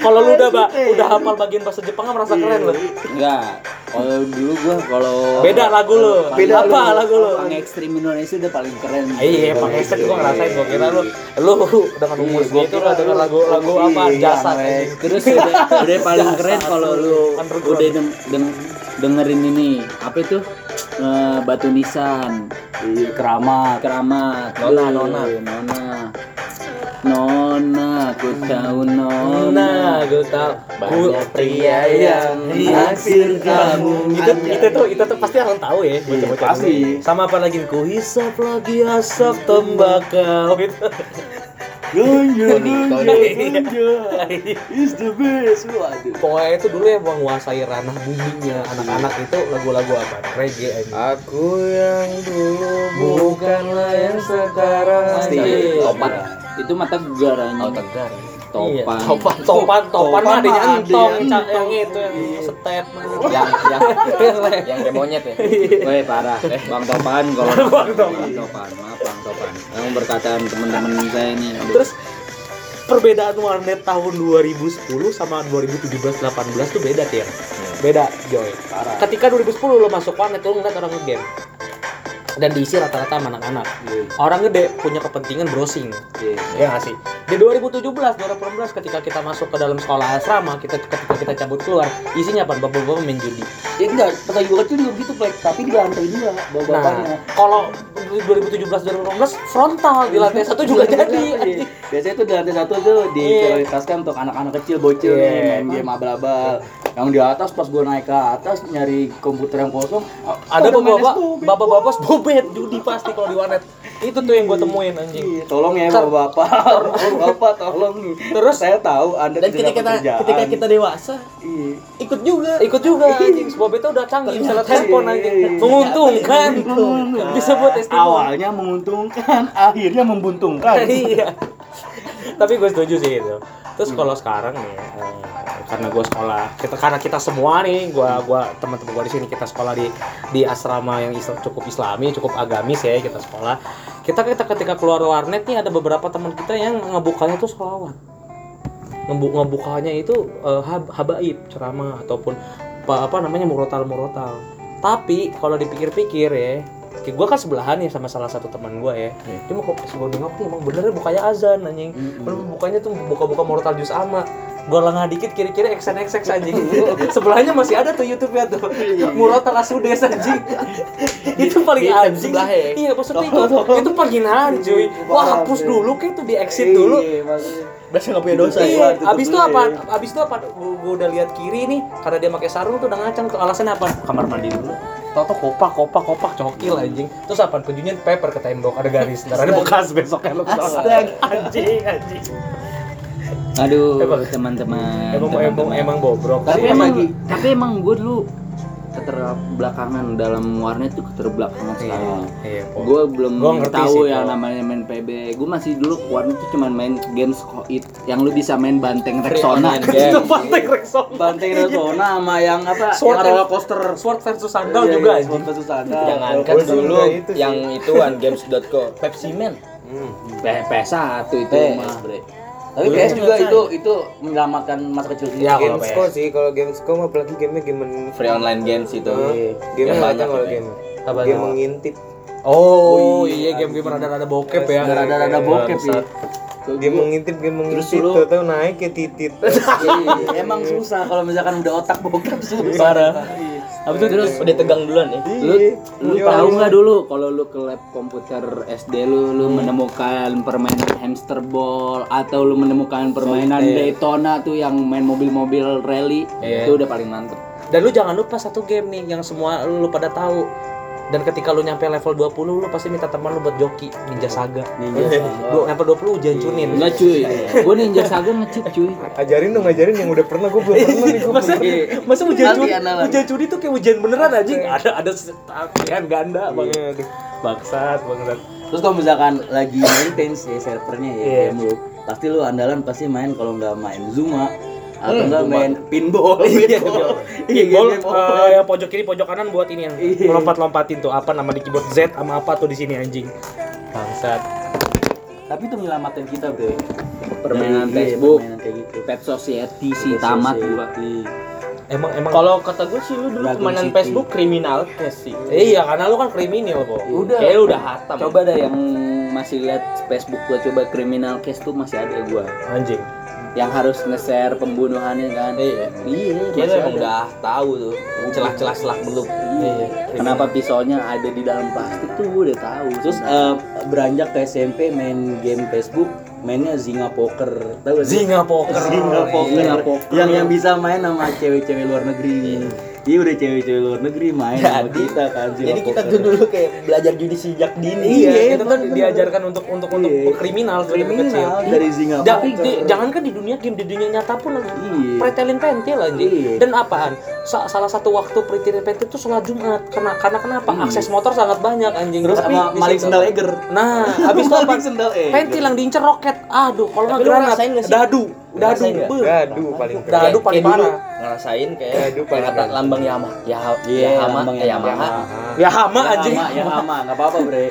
Kalau lu udah ba, udah hafal bagian bahasa Jepang merasa keren lo Enggak. Kalau dulu gua kalau beda lagu lo Beda apa lagu lo Pang ekstrim Indonesia udah paling keren. Iya, pakai headset gua ngerasain gua kira lu lu dengan umur Iya, gua segitu lah dengan lu- lagu-lagu apa? Iya, anjing. Terus udah, udah paling keren kalau lu udah deng- deng- dengerin ini. Apa itu Eh, batu nisan Iya, keramat keramat Nona, Duh, nona. nona nona ku tahu nona Nah, gue tau Banyak pria yang naksir kamu. Itu itu tuh itu tuh pasti orang tahu ya, bocah-bocah pasti. Sama apa lagi? Ku hisap lagi asap tembakau itu. Gonja, Tony. gonja is the best waduh Pokoknya itu dulu yang menguasai ranah buminya anak-anak itu lagu-lagu apa? Reggae aja. Aku yang dulu bukanlah yang sekarang. Pasti. Topan. itu mata gegaranya Oh, tegar. Iya. topan Topan, topan, topan mah adanya mah entong, yang itu yang step. Yang yang yang kayak monyet ya. Weh parah, bang Topan kalau bang Topan, maaf bang Topan. Yang berkataan teman-teman saya ini. Terus perbedaan warnet tahun 2010 sama 2017-18 tuh beda ya. Beda, Joy. parah Ketika 2010 lo masuk warnet lo ngeliat orang ngegame dan diisi rata-rata anak-anak. Orang gede punya kepentingan browsing. Iya. Ya nggak sih? Di 2017, 2018 ketika kita masuk ke dalam sekolah asrama, kita ketika kita cabut keluar, isinya apa? Bapak-bapak main judi. ya enggak pas lagi gua kecil juga gitu plek tapi di lantai dua bawa bapaknya Nah, kalau 2017 2018 frontal di lantai satu juga jadi. anjing. biasanya tuh di lantai satu tuh diprioritaskan untuk anak-anak kecil bocil Iya, nih, main game abal-abal yang di atas pas gua naik ke atas nyari komputer yang kosong Ada oh, bapak-bapak, Snoopy. Bobet judi pasti kalau di warnet. itu tuh yang gue temuin anjing. Iya, tolong ya bapak bapak tolong. Nih terus? Saya tahu anda Dan ketika kita, ketika kita dewasa Iya. ikut juga. ikut juga anjing. Sebab itu udah canggih bisa lihat handphone anjing. Iya. menguntungkan. Bisa buat testimoni awalnya menguntungkan akhirnya membuntungkan. Iya. Tapi gue setuju sih itu. Terus kalau sekarang nih eh, karena gue sekolah. Kita karena kita semua nih gue gua teman-teman gue di sini kita sekolah di di asrama yang islam, cukup islami cukup agamis ya kita sekolah. Kita kita ketika keluar warnet nih ada beberapa teman kita yang ngebukanya tuh sholawat. Ngebu, ngebukanya itu eh, hab- habaib ceramah ataupun apa, apa namanya murotal murotal tapi kalau dipikir-pikir ya kayak gue kan sebelahan ya sama salah satu teman gue ya. Dia mau kok gue nengok nih emang bener bukanya azan anjing. Padahal bukanya tuh buka-buka murotal juz ama gue lengah dikit kiri-kiri XNXX anjing sebelahnya masih ada tuh YouTube ya tuh murotal asudes anjing itu paling anjing ya? iya maksudnya itu itu panghinaan cuy wah hapus dulu kayak tuh di exit dulu Iya. Berarti nggak punya dosa Iya, ya. abis itu apa? Abis itu apa? Gue udah lihat kiri nih, karena dia pakai sarung tuh udah ngacang tuh. Alasannya apa? Kamar mandi dulu. Toto kopak, kopak, kopak, cokil anjing. Terus apa? Kunjungnya paper ke tembok, ada garis. Ntar ada bekas besoknya lu Astaga, anjing, anjing. Aduh, Emang- teman-teman. Emang emang teman-teman. emang bobrok tapi sih. emang tapi emang gue dulu keterbelakangan dalam warnet tuh keterbelakangan sekali. Iya, po. Gue belum Gua ngerti tahu sih, yang namanya main PB. Gue masih dulu warnet tuh cuman main games koit yang lu bisa main banteng Rexona. pantai Rexona. Banteng Rexona sama yang apa Sword yang roller coaster Sword versus sandal Iya, juga iya. Sword versus sandal. Jangankan Gua sih dulu itu yang ituan games.co, Pepsi Man. P- PS1 itu PS, mah. bre. Tapi PS juga itu itu menyelamatkan masa kecil sih. Ya, kalau Gamesco sih, kalau Gamesco mah apalagi gamenya game Free online games itu. game Yang banyak kalau ya. game Apa game mengintip Oh, iya game-game rada-rada bokep ya. Rada-rada bokep ya. game mengintip game mengintip lu- tuh tahu naik ke titit Iya, Emang susah kalau misalkan udah otak bokep susah. Parah. Apa tuh terus Udah tegang duluan ya. lu lu Iya, tahu iya. nggak dulu kalau lu ke lab komputer SD lu lu menemukan permainan hamster ball atau lu menemukan permainan Daytona tuh yang main mobil-mobil rally Iya. itu udah paling mantep. Dan lu jangan lupa satu game nih yang semua lu, lu pada tahu. Dan ketika lu nyampe level 20 lu pasti minta teman lu buat joki Ninja Saga. Ninja Saga. Lu level 20 ujian cunin. Enggak cuy, gua ninja saga ngecip cuy. ajarin dong ajarin yang udah pernah gue belum pernah nih gue masa masa ujian curi ujian curi tuh kayak ujian beneran anjing ada ada pilihan ganda banget Aduh. bangsat bangsat Terus kalau misalkan lagi maintenance ya servernya ya Iya. game lu, pasti lu andalan pasti main kalau nggak main Zuma atau nggak main pinball. pinball. Iya, Pinball eh, yang pojok kiri pojok kanan buat ini yang Iya. lompat-lompatin tuh apa nama di keyboard Z sama apa tuh di sini anjing bangsat Tapi itu menyelamatkan kita, Bro. Permainan iya, Facebook. permainan kayak gitu. Pet Society si tamat gua. emang emang Kalau kata gue sih lu dulu Dragon mainan City. Facebook kriminal case sih. iya karena lu kan kriminal kok Udah. Kayak lu udah hatam. Coba dah yang masih lihat Facebook gua coba criminal case tuh masih ada gua. anjing Yang harus nge-share pembunuhannya kan. Iya. Iya, emang ada. udah tahu tuh celah-celah selak belum. Iya. Kenapa pisaunya ada di dalam plastik tuh gua udah tahu. Terus eh, beranjak ke SMP main game Facebook, mainnya Zinga Poker. Tahu? Zinga poker Zinga Poker. Zinga Poker. Yang yang bisa main sama cewek-cewek luar negeri. Iya udah cewek-cewek luar negeri main sama kita kan Jadi kita tuh dulu kayak belajar judi sejak dini. iya Iya, kita tuh bener. diajarkan untuk untuk untuk Iya. kriminal dari kecil dari Zinga Ja- Poker. di- dunia game di dunia nyata pun Iya. pretelin pentil anjing Iya. dan apaan Sa- salah satu waktu pretelin pentil itu sholat jumat karena karena kenapa Iya. akses motor sangat banyak anjing Terus Tapi sama maling sendal Eger. nah habis itu apa pentil yang diincer roket aduh kalau nggak granat dadu dadu beuh. Gaduh paling keren. Dadu paling parah. ngerasain kayak paling yang kata lambang Yamaha ya Iya, Yamaha lambang Yamaha. Yamaha. ya Ya anjing. Hama, ya hama, nggak apa-apa bre.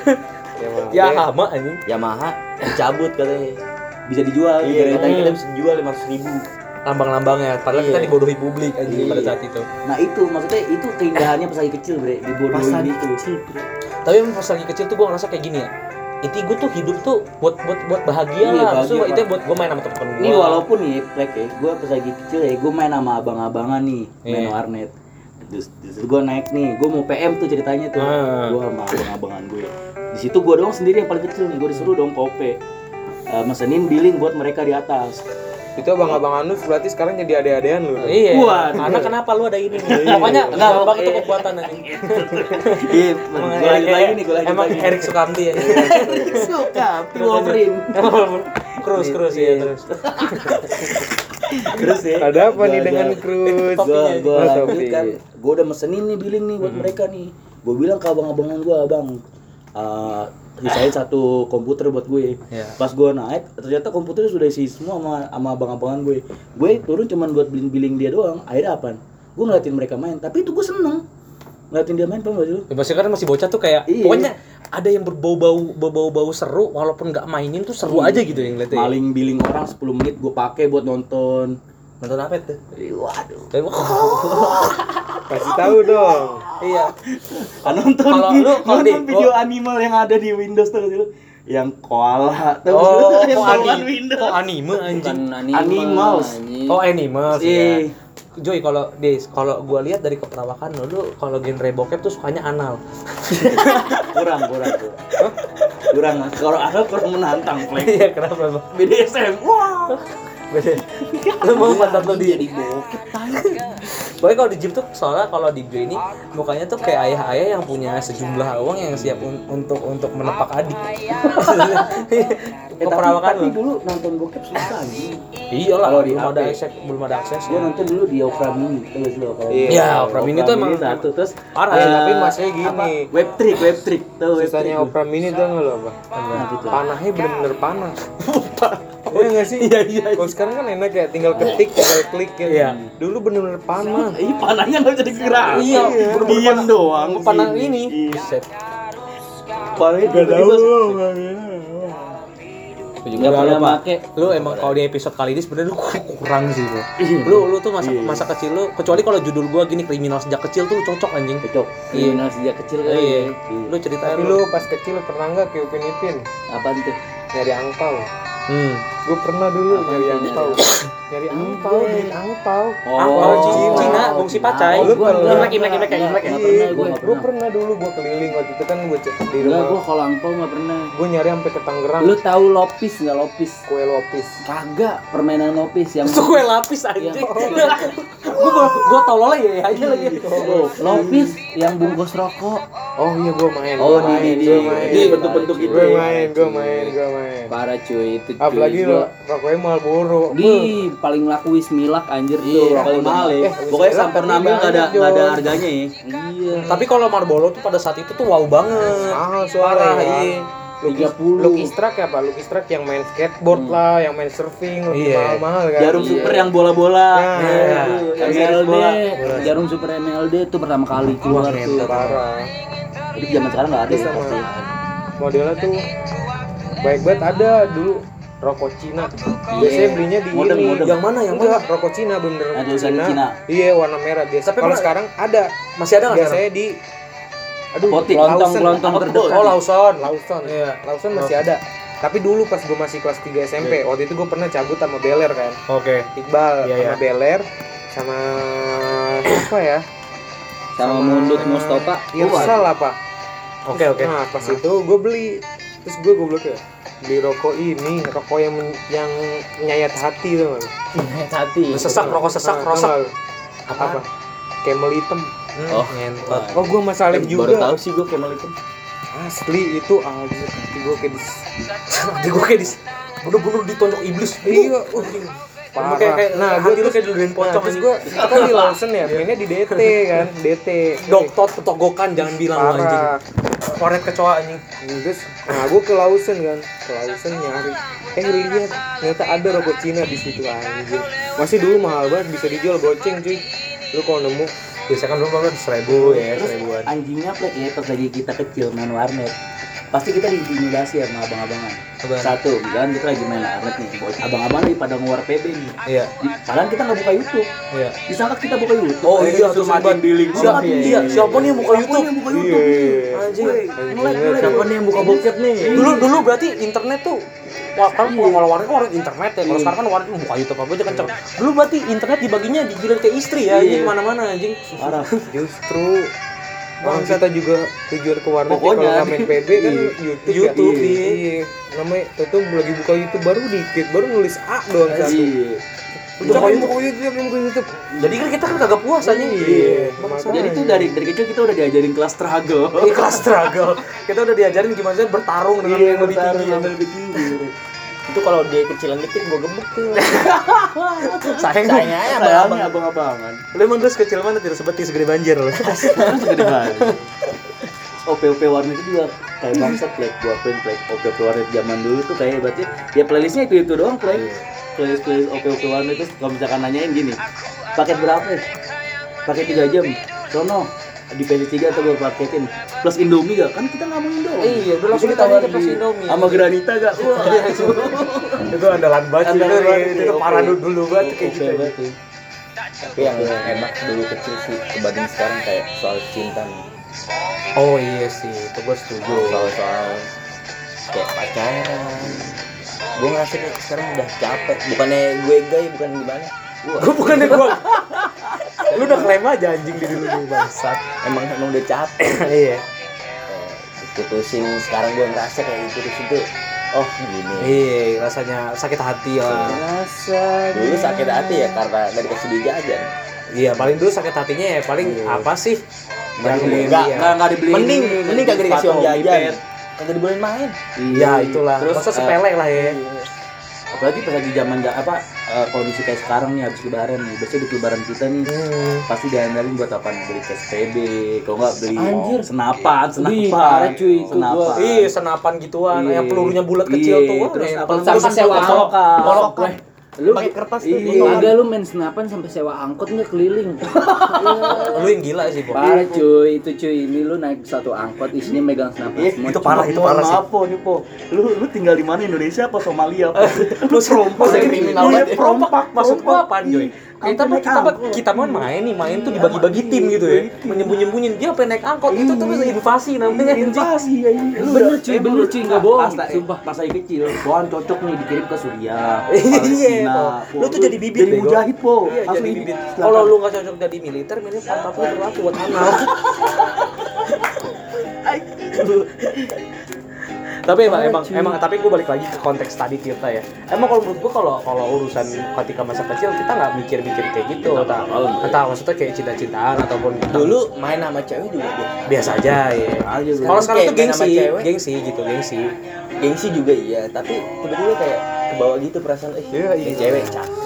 ya hama anjing. Yamaha dicabut katanya. Bisa dijual, iya katanya Hmm. kita bisa jual lima ribu. Lambang-lambangnya. Padahal Iya. kita dibodohi publik anjing Iya. pada saat itu. Nah itu. Maksudnya itu keindahannya pas lagi kecil bre. Dibodohin itu. tapi emang pas lagi kecil tuh gue ngerasa kayak gini ya itu gue tuh hidup tuh buat buat buat bahagia Iya, lah bahagia, Maksudnya itu buat gue main sama temen gue Ini walaupun nih plek ya, gue pas lagi kecil ya, gue main sama abang-abangan nih, main Iya. warnet. Terus, terus gue naik nih, gue mau PM tuh ceritanya tuh, Ah. gue sama abang-abangan gue. Di situ gue doang sendiri yang paling kecil nih, gue disuruh dong kope, Eh, mesenin billing buat mereka di atas. Itu abang-abang Anus berarti sekarang jadi ade-adean lu. Iya. Waduh. Karena kenapa lu ada ini nih? Pokoknya Enggak, gampang itu iya. kekuatan nanti. Iya, Emang gue lagi lagi nih, gue lagi Emang lagi. Erik Sukamti ya. Suka, Wolverine. Terus terus ya terus. Terus ya. Ada apa nih dengan Cruz? Gua gua Oh, lanjut topi. kan. Gua udah mesenin nih billing nih buat mereka nih. Gua bilang ke abang-abangan gua, "Abang, sisain satu komputer buat gue. Iya. Pas gua naik, ternyata komputernya sudah isi semua sama, sama abang-abangan gue. Gue turun cuman buat billing-billing dia doang. Akhirnya apa? Gue ngeliatin mereka main, tapi itu gue seneng ngeliatin dia main, paham gak sih lu? Ya, masih kan masih bocah tuh kayak Iya. pokoknya ada yang berbau-bau berbau-bau seru walaupun nggak mainin tuh seru aja gitu yang lihatnya. Maling billing orang 10 menit gue pakai buat nonton. Nonton apa itu? Waduh. Eh, Kasih tahu dong. Iya. Kan nonton, Kalau lu- kalau nonton di- video animal yang ada di Windows tuh lu. Yang koala tuh. Oh, yang anime, Windows. kok anime anjing. Animals. Oh, animals Iya. ya. Joy kalau Des, kalau gua lihat dari keperawakan lo, lu kalau genre bokep tuh sukanya anal. kurang, kurang, kurang. kurang. Kalau ada kurang menantang. Iya, kenapa, Bang? BDSM. Wah. Beda. Lu mau pantat lu di jadi bokep Pokoknya kalau di gym tuh soalnya kalau di Joy ini mukanya tuh kayak ayah-ayah yang punya sejumlah uang yang siap un- untuk untuk menepak adik. Eh, tapi, Keperawakan tapi lu. dulu nonton bokep susah anjing. Iya lah, Kalau di belum ada akses, belum ada akses. Gua nonton dulu di Opera Mini, sih lo kalau Iya. Iya, Opera Mini tuh emang satu terus parah Eh, tapi masanya gini. apa? Web trick, web trick. Trick. Susahnya Opera Mini tuh nggak lo apa? Tuh? Panahnya bener-bener panas. Iya nggak sih? Iya, iya. Kalau sekarang kan enak ya, tinggal ketik, tinggal klik ya. Iya. Dulu bener-bener panas. Ih, panahnya nggak bisa digerak. Iya, diem doang. Panang sini. ini. Iya. Set. Panahnya gak tahu. Nggak juga pernah lupa. make. Lu emang kalau di episode kali ini sebenarnya lu kurang sih bro. Iya. Lu lu tuh masa masa kecil lu kecuali kalau judul gua gini kriminal sejak kecil tuh lu cocok anjing. Cocok. Kriminal sejak kecil kali. Iya. ya. Lu ceritain Tapi lu pas kecil pernah nggak kayak Upin Ipin Apaan tuh? nyari angpau? Hmm. Gue pernah dulu Apa nyari angpau. Nyari angpau, duit angpau. Ah, oh, Cina, Cina, bungsi pacai. Oh, lu? Imlek, Imlek, Imlek, Imlek ya? Pernah, Iya, gua gue gue pernah. dulu gue keliling waktu itu kan gue di Enggak, rumah. gua kalau angpau nggak pernah. Gue nyari sampai ke Tangerang. Lu tahu lopis nggak lopis? kue lopis. Kagak, permainan lopis yang Itu kue lapis anjing. gua gua tolol ya aja lagi. Oh, lopis yang bungkus rokok. Oh iya gue main. Oh, di- di- di bentuk-bentuk itu Gue ya. main, gue main, gue main. Parah cuy itu. Apalagi lo rokoknya Marlboro. di paling laku Wismilak anjir tuh. Iya, rokok paling mahal ya. Eh, Pokoknya sampai nambah nggak ada nggak ada harganya ya. Iya. Tapi kalau Marlboro tuh pada saat itu tuh wow banget. Mahal Parah, soalnya. iya. Lukis, 30. lukis truck ya pak, lukis truck yang main skateboard lah, yang main surfing, lebih Iya. mahal-mahal kan. Jarum Iya. super yang bola-bola. Nah, Iya, itu, yang garis MLD, bola. jarum super MLD tuh pertama kali keluar tuh. parah. Jadi zaman sekarang nggak ada Itu ya sama pasti. modelnya tuh baik banget ada dulu rokok Cina. Biasanya belinya di Modem, ini. modem. Yang mana? Yang mana? Rokok Cina bener. Ada tulisannya Cina. Iya, warna merah biasa. Tapi Kalau sekarang ada. Masih ada nggak sekarang? Biasanya di Aduh, Apotik. Lawson. Kelontong-kelontong terdekat. Oh, Lawson. Lawson. Iya. Lawson masih ada. Tapi dulu pas gue masih kelas 3 SMP, waktu itu gue pernah cabut sama Beler kan. Oke. Iqbal Iya, sama iya. Beler sama siapa ya? Sama Mundut Mustafa. Irsal apa? Oke, oke. Nah, pas itu gue beli terus gue goblok ya beli rokok ini rokok yang men- yang nyayat hati tuh kan Hati. Sesak rokok sesak rosak. apa, apa? Camel hitam Oh. ngentot. oh gue Saleh Baru juga tahu sih gue Camel itu. asli itu anjir hati gue kayak dis Di gue kayak dis bener-bener ditonjok iblis. iya uh, Parah. parah Kayak, kayak, nah hati gue lu kayak diludahin pocong terus anjing. gue kan di Lawson ya mainnya di DT kan DT Doktot petogokan jangan bilang lu anjing. parah Kornet kecoa anjing. terus nah gue ke Lawson kan ke Lawson nyari eh lihat ternyata ada rokok Cina di situ anjir masih dulu mahal banget bisa dijual goceng cuy lu kalau nemu Biasanya kan dulu kan seribu ya, seribuan. anjingnya plek ya pas lagi kita kecil main warnet. Pasti kita diintimidasi sama abang-abangan. Apaan? Satu, misalkan kita lagi main warnet nih, abang-abang lagi pada ngeluar PB nih. Iya, Di- Padahal kita nggak buka YouTube. iya. Disangka kita buka YouTube. Oh iya, tuh matiin billing. Siapa, Oh, iya, siapa nih yang buka Siapa YouTube? nih yang buka YouTube? Iya. Anjing. Ngelek. Siapa nih yang buka bokep nih? Dulu dulu berarti internet tuh Wah, kan kalau warnet kan warnet internet ya. Kalau Iya. sekarang kan warnet buka YouTube apa aja kenceng. Dulu berarti internet dibaginya digilir ke istri ya, Iya. jadi ke mana-mana anjing. Parah. justru Orang kita juga tujuan ke warnet Pokoknya. kalau nggak main PB kan Iya. YouTube, YouTube, ya. iya. Iya. Namanya tuh lagi buka YouTube baru dikit, baru nulis A doang satu. Iya. Udah buka YouTube, buka YouTube, buka YouTube. Jadi kan kita kan kagak puas aja. Iya. Jadi tuh dari dari kecil kita udah diajarin kelas struggle. Ikhlas struggle. Kita udah diajarin gimana sih bertarung dengan Iya, yang lebih tinggi. yang lebih tinggi. Itu kalau dia kecilan dikit gua gebuk tuh. Sayang Sayang aja Sayangnya abang-abang. abang-abangan. Lu emang terus kecil mana tidak seperti segede banjir lu. Terus gede banget. OP-OP warnet itu juga kayak bangsat play gua akuin play OP-OP warnet zaman dulu tuh kayak berarti ya playlistnya itu itu doang play playlist playlist OP-OP warnet itu kalau misalkan nanyain gini paket berapa ya? paket 3 jam sono di PS3 atau gue paketin plus Indomie gak? kan kita ngomongin Indomie Iya, udah langsung ditanya plus Indomie. sama Granita gak? Wah, itu andalan banget sih, Andalan itu, banget itu, sih, itu oke. parah dulu, dulu banget kayak gitu. Tapi yang enak dulu kecil sih dibanding sekarang kayak soal cinta nih. Oh iya sih, itu gue setuju. Soal-soal kayak pacaran. Gue ngerasa kayak sekarang udah capek. Bukannya gue gay, bukan gimana. Gue bukannya gue. Lu udah klaim aja anjing di dulu nih bangsat. Emang emang udah capek. Iya. Kayak Diputusin sekarang gue ngerasa kayak diputusin tuh. Oh gini. Iya, rasanya sakit hati lah. Rasa Dulu sakit hati ya karena nggak dikasih duit jajan. Iya, paling dulu sakit hatinya ya paling apa sih? Yang dibeliin Nggak, dia. nggak nggak dibeliin Mending mending kagak dikasih uang jajan. Kagak dibolehin main. Ya itulah. Terus, Masa eh, sepele lah ya. apalagi pas lagi zaman apa eh, kondisi kayak sekarang nih habis lebaran nih biasanya di lebaran kita nih Hmm. pasti diandalin buat apa beli cash PB kalau nggak beli Anjir. senapan Wih, senapan parah cuy, senapan. Iya, senapan gituan, Iya. yang pelurunya bulat kecil Iya, tuh. Wah, terus apa Terus sampai sewa lu Pakai kertas tuh. Iya, agak lu main senapan sampai sewa angkot nggak keliling. Lu yang gila sih, Bo. Parah cuy, itu cuy, ini lu naik satu angkot isinya megang senapan Iya, semua. itu parah, itu parah sih. Po, nih po. Lu lu tinggal di mana Indonesia apa Somalia? Po? Lu serompak kriminal Lu banget ya? Perompak maksud gua Perompak. apaan, Kita mah kita kita mah main nih, main tuh dibagi-bagi tim gitu ya. Menyembunyi-nyembunyin dia sampai naik angkot itu tuh bisa invasi namanya anjing. Invasi ya. Lu bener cuy, bener cuy, nggak bohong. Pas, Sumpah. pas lagi kecil, Bohan cocok nih dikirim ke Suriah, Iya. Lu tuh jadi bibit Jadi mujahid, Po. Iya, Asli. bibit. Kalau lu nggak cocok jadi militer, milih pantat lu berlaku buat anal. Tapi emang emang emang tapi gue balik lagi ke konteks tadi Tirta ya. Emang kalau menurut gue kalau kalau urusan ketika masa kecil kita nggak mikir-mikir kayak gitu entah, entah maksudnya kayak cinta-cintaan ataupun Dulu main sama cewek juga biasa aja ya kalau sekarang tuh gengsi cewek. gengsi gitu gengsi. Gengsi juga iya, tapi tiba-tiba kayak kebawa gitu perasaan eh Iya, iya. cewek cakep.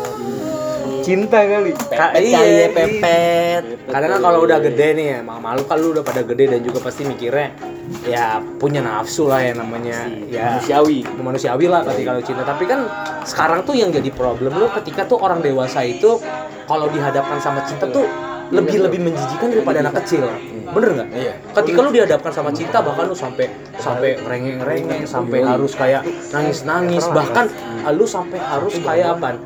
Cinta kali. Ka- Pepet iya, kali ya iya. pepet. kadang kan kalau udah gede nih ya malu kan lu udah pada gede dan juga pasti mikirnya ya punya nafsu lah ya namanya ya manusiawi. manusiawi lah ketika lu cinta tapi kan sekarang tuh yang jadi problem lu ketika tuh orang dewasa itu kalau dihadapkan sama cinta tuh lebih lebih menjijikan daripada anak kecil bener nggak Iya. ketika lu dihadapkan sama cinta bahkan lu sampai sampai rengeng rengeng sampai harus kayak nangis nangis bahkan ah, lu sampai harus kayak apa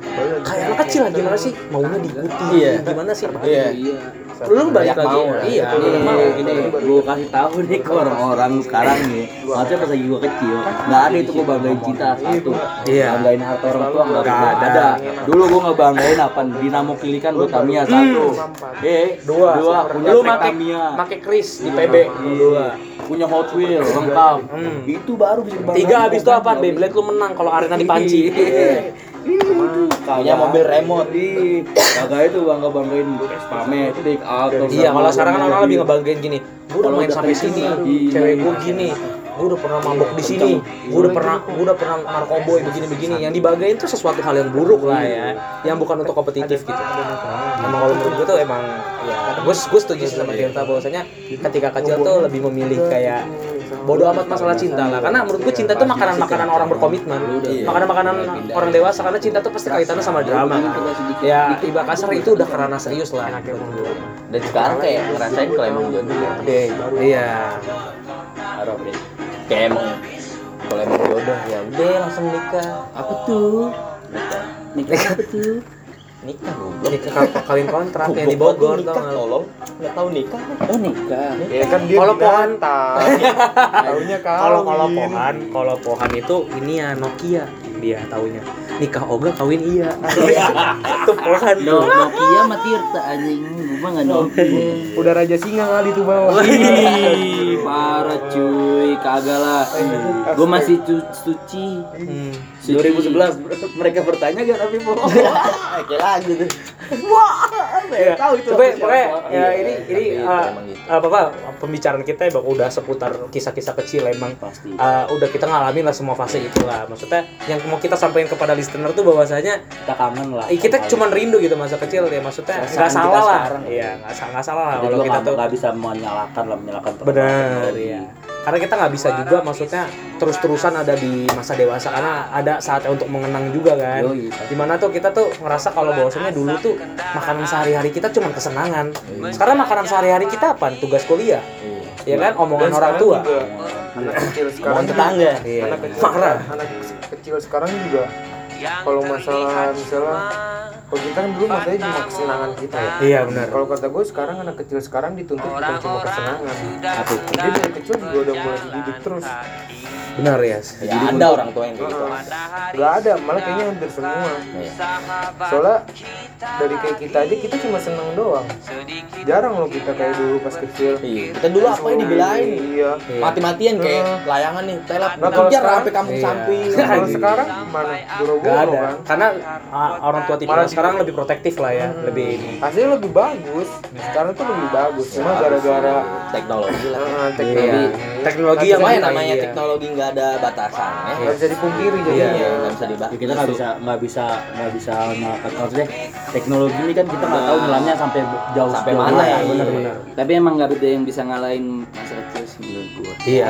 kayak anak kecil lah gimana sih maunya diikuti Iya. gimana sih Iya. Iya. lu balik Banyak lagi mau lah. iya Ini, mau ini gue kasih tahu nih ke orang-orang sekarang nih. Maksudnya pas lagi gue kecil, nggak ada itu gue banggain cinta satu. Iya. Banggain harta orang tua nggak Nggak nggak ada. ada. Dulu gue ngebanggain apa? Dinamo Kilikan gue Tamiya satu. Eh dua dua punya lu Tamiya. Make Chris di PB dua punya Hot Wheel lengkap. Hmm. Itu baru bisa dibanggain. tiga habis itu apa Beyblade lu menang kalau arena dipanci Punya mobil remote. Ih, kagak itu bangga banggain Spame itu di auto. iya kalau sekarang kan orang lebih ngebanggain gini gue udah Kalau main sampai sini baru. cewek Iya. gue gini gue udah pernah mabok di sini. Gue udah pernah gue udah pernah narkoboy begini begini. Yang dibanggain tuh sesuatu hal yang buruk lah ya. Yang bukan untuk kompetitif gitu. emang kalau menurut gue tuh emang ya gue gue setuju sih sama Tirta bahwasanya ketika kecil tuh lebih memilih kayak bodo amat masalah cinta lah. Karena menurut gue cinta tuh makanan makanan orang berkomitmen. Makanan makanan orang dewasa karena cinta tuh pasti kaitannya sama drama kan. Ya ibarat kasar itu udah kerana serius lah. Dan sekarang kayak ngerasain kalau emang jodoh ya. iya. Harap deh. Kayak emang kalau emang jodoh ya udah langsung nikah. Apa tuh? Nikah. Nikah apa tuh? Nikah goblok. ini ke- kawin kontrak yang di Bogor tau nikah nggak? tolong. Enggak tahu nikah. Oh nikah. Ya kan dia Kalau. Taunya kawin. kalau kalau pohan kalau pohan itu ini ya Nokia dia taunya nikah ogah kawin iya itu pelan No, Nokia mah Tirta anjing, gua mah nggak Nokia. Udah raja singa kali tuh bawah. Wih, parah cuy, kagak lah. Gua masih suci. Hmm. Suci. 2011 mereka bertanya gak tapi mau Kayak lagu tuh. Ya, tahu itu Coba, pokoknya ya Iya, ini iya, ini uh, emang gitu. apa apa pembicaraan kita ya udah seputar kisah-kisah kecil emang pasti uh, udah kita ngalamin lah semua fase itu lah. Maksudnya yang mau kita sampaikan kepada listener tuh bahwasanya kita kangen lah eh, kita cuman rindu gitu masa kecil ya maksudnya Perasaan nggak kita salah lah. sekarang. Iya, nggak salah nggak salah lah kalau kita nggak tuh nggak bisa menyalahkan lah menyalahkan benar ya. Karena kita nggak bisa juga maksudnya terus-terusan ada di masa dewasa karena ada saatnya untuk mengenang juga kan. Yoi, pasti. Di mana tuh kita tuh ngerasa kalau bahwasanya dulu tuh makanan sehari-hari kita cuma kesenangan. Sekarang makanan sehari-hari kita apa? Tugas kuliah. Ya kan omongan Dan orang tua. juga anak kecil sekarang Omongan tetangga. Iya. anak kecil Marah. anak kecil sekarang juga. Kalau masalah misalnya kalau kita kan dulu masalahnya cuma kesenangan kita ya. Iya benar. kalau kata gue sekarang anak kecil sekarang dituntut bukan cuma kesenangan. jadi dari kecil juga udah mulai dididik terus Benar ya. Ya ada orang tua yang kayak gitu. Gak ada, malah kayaknya hampir semua Iya. Soalnya dari kayak kita aja kita cuma seneng doang Jarang loh kita kayak dulu pas kecil Iya. Kita dulu apa yang dibelain? Iya Mati-matian kayak layangan nih, telap Nah, kalau kejar sekarang- sampai kampung Iya. samping. Kalau sekarang mana? Buru-buru ada. kan Karena uh, orang tua tipe sekarang lebih protektif lah ya, lebih ini. Hasilnya lebih bagus Sekarang tuh lebih bagus Cuma gara-gara teknologi lah. uh, teknologi Iya. Teknologi yang main yang namanya iya. teknologi nggak ada batasannya. Gak bisa dipungkiri Iya. jadinya Iya, nggak bisa dibahas. Ya, kita nggak bisa nggak bisa nggak bisa maksudnya teknologi ini kan kita nggak tahu ngelamnya sampai jauh Sampai mana ya? Benar-benar. Tapi emang nggak ada yang bisa ngalahin masa kecil sih menurut gua. Iya.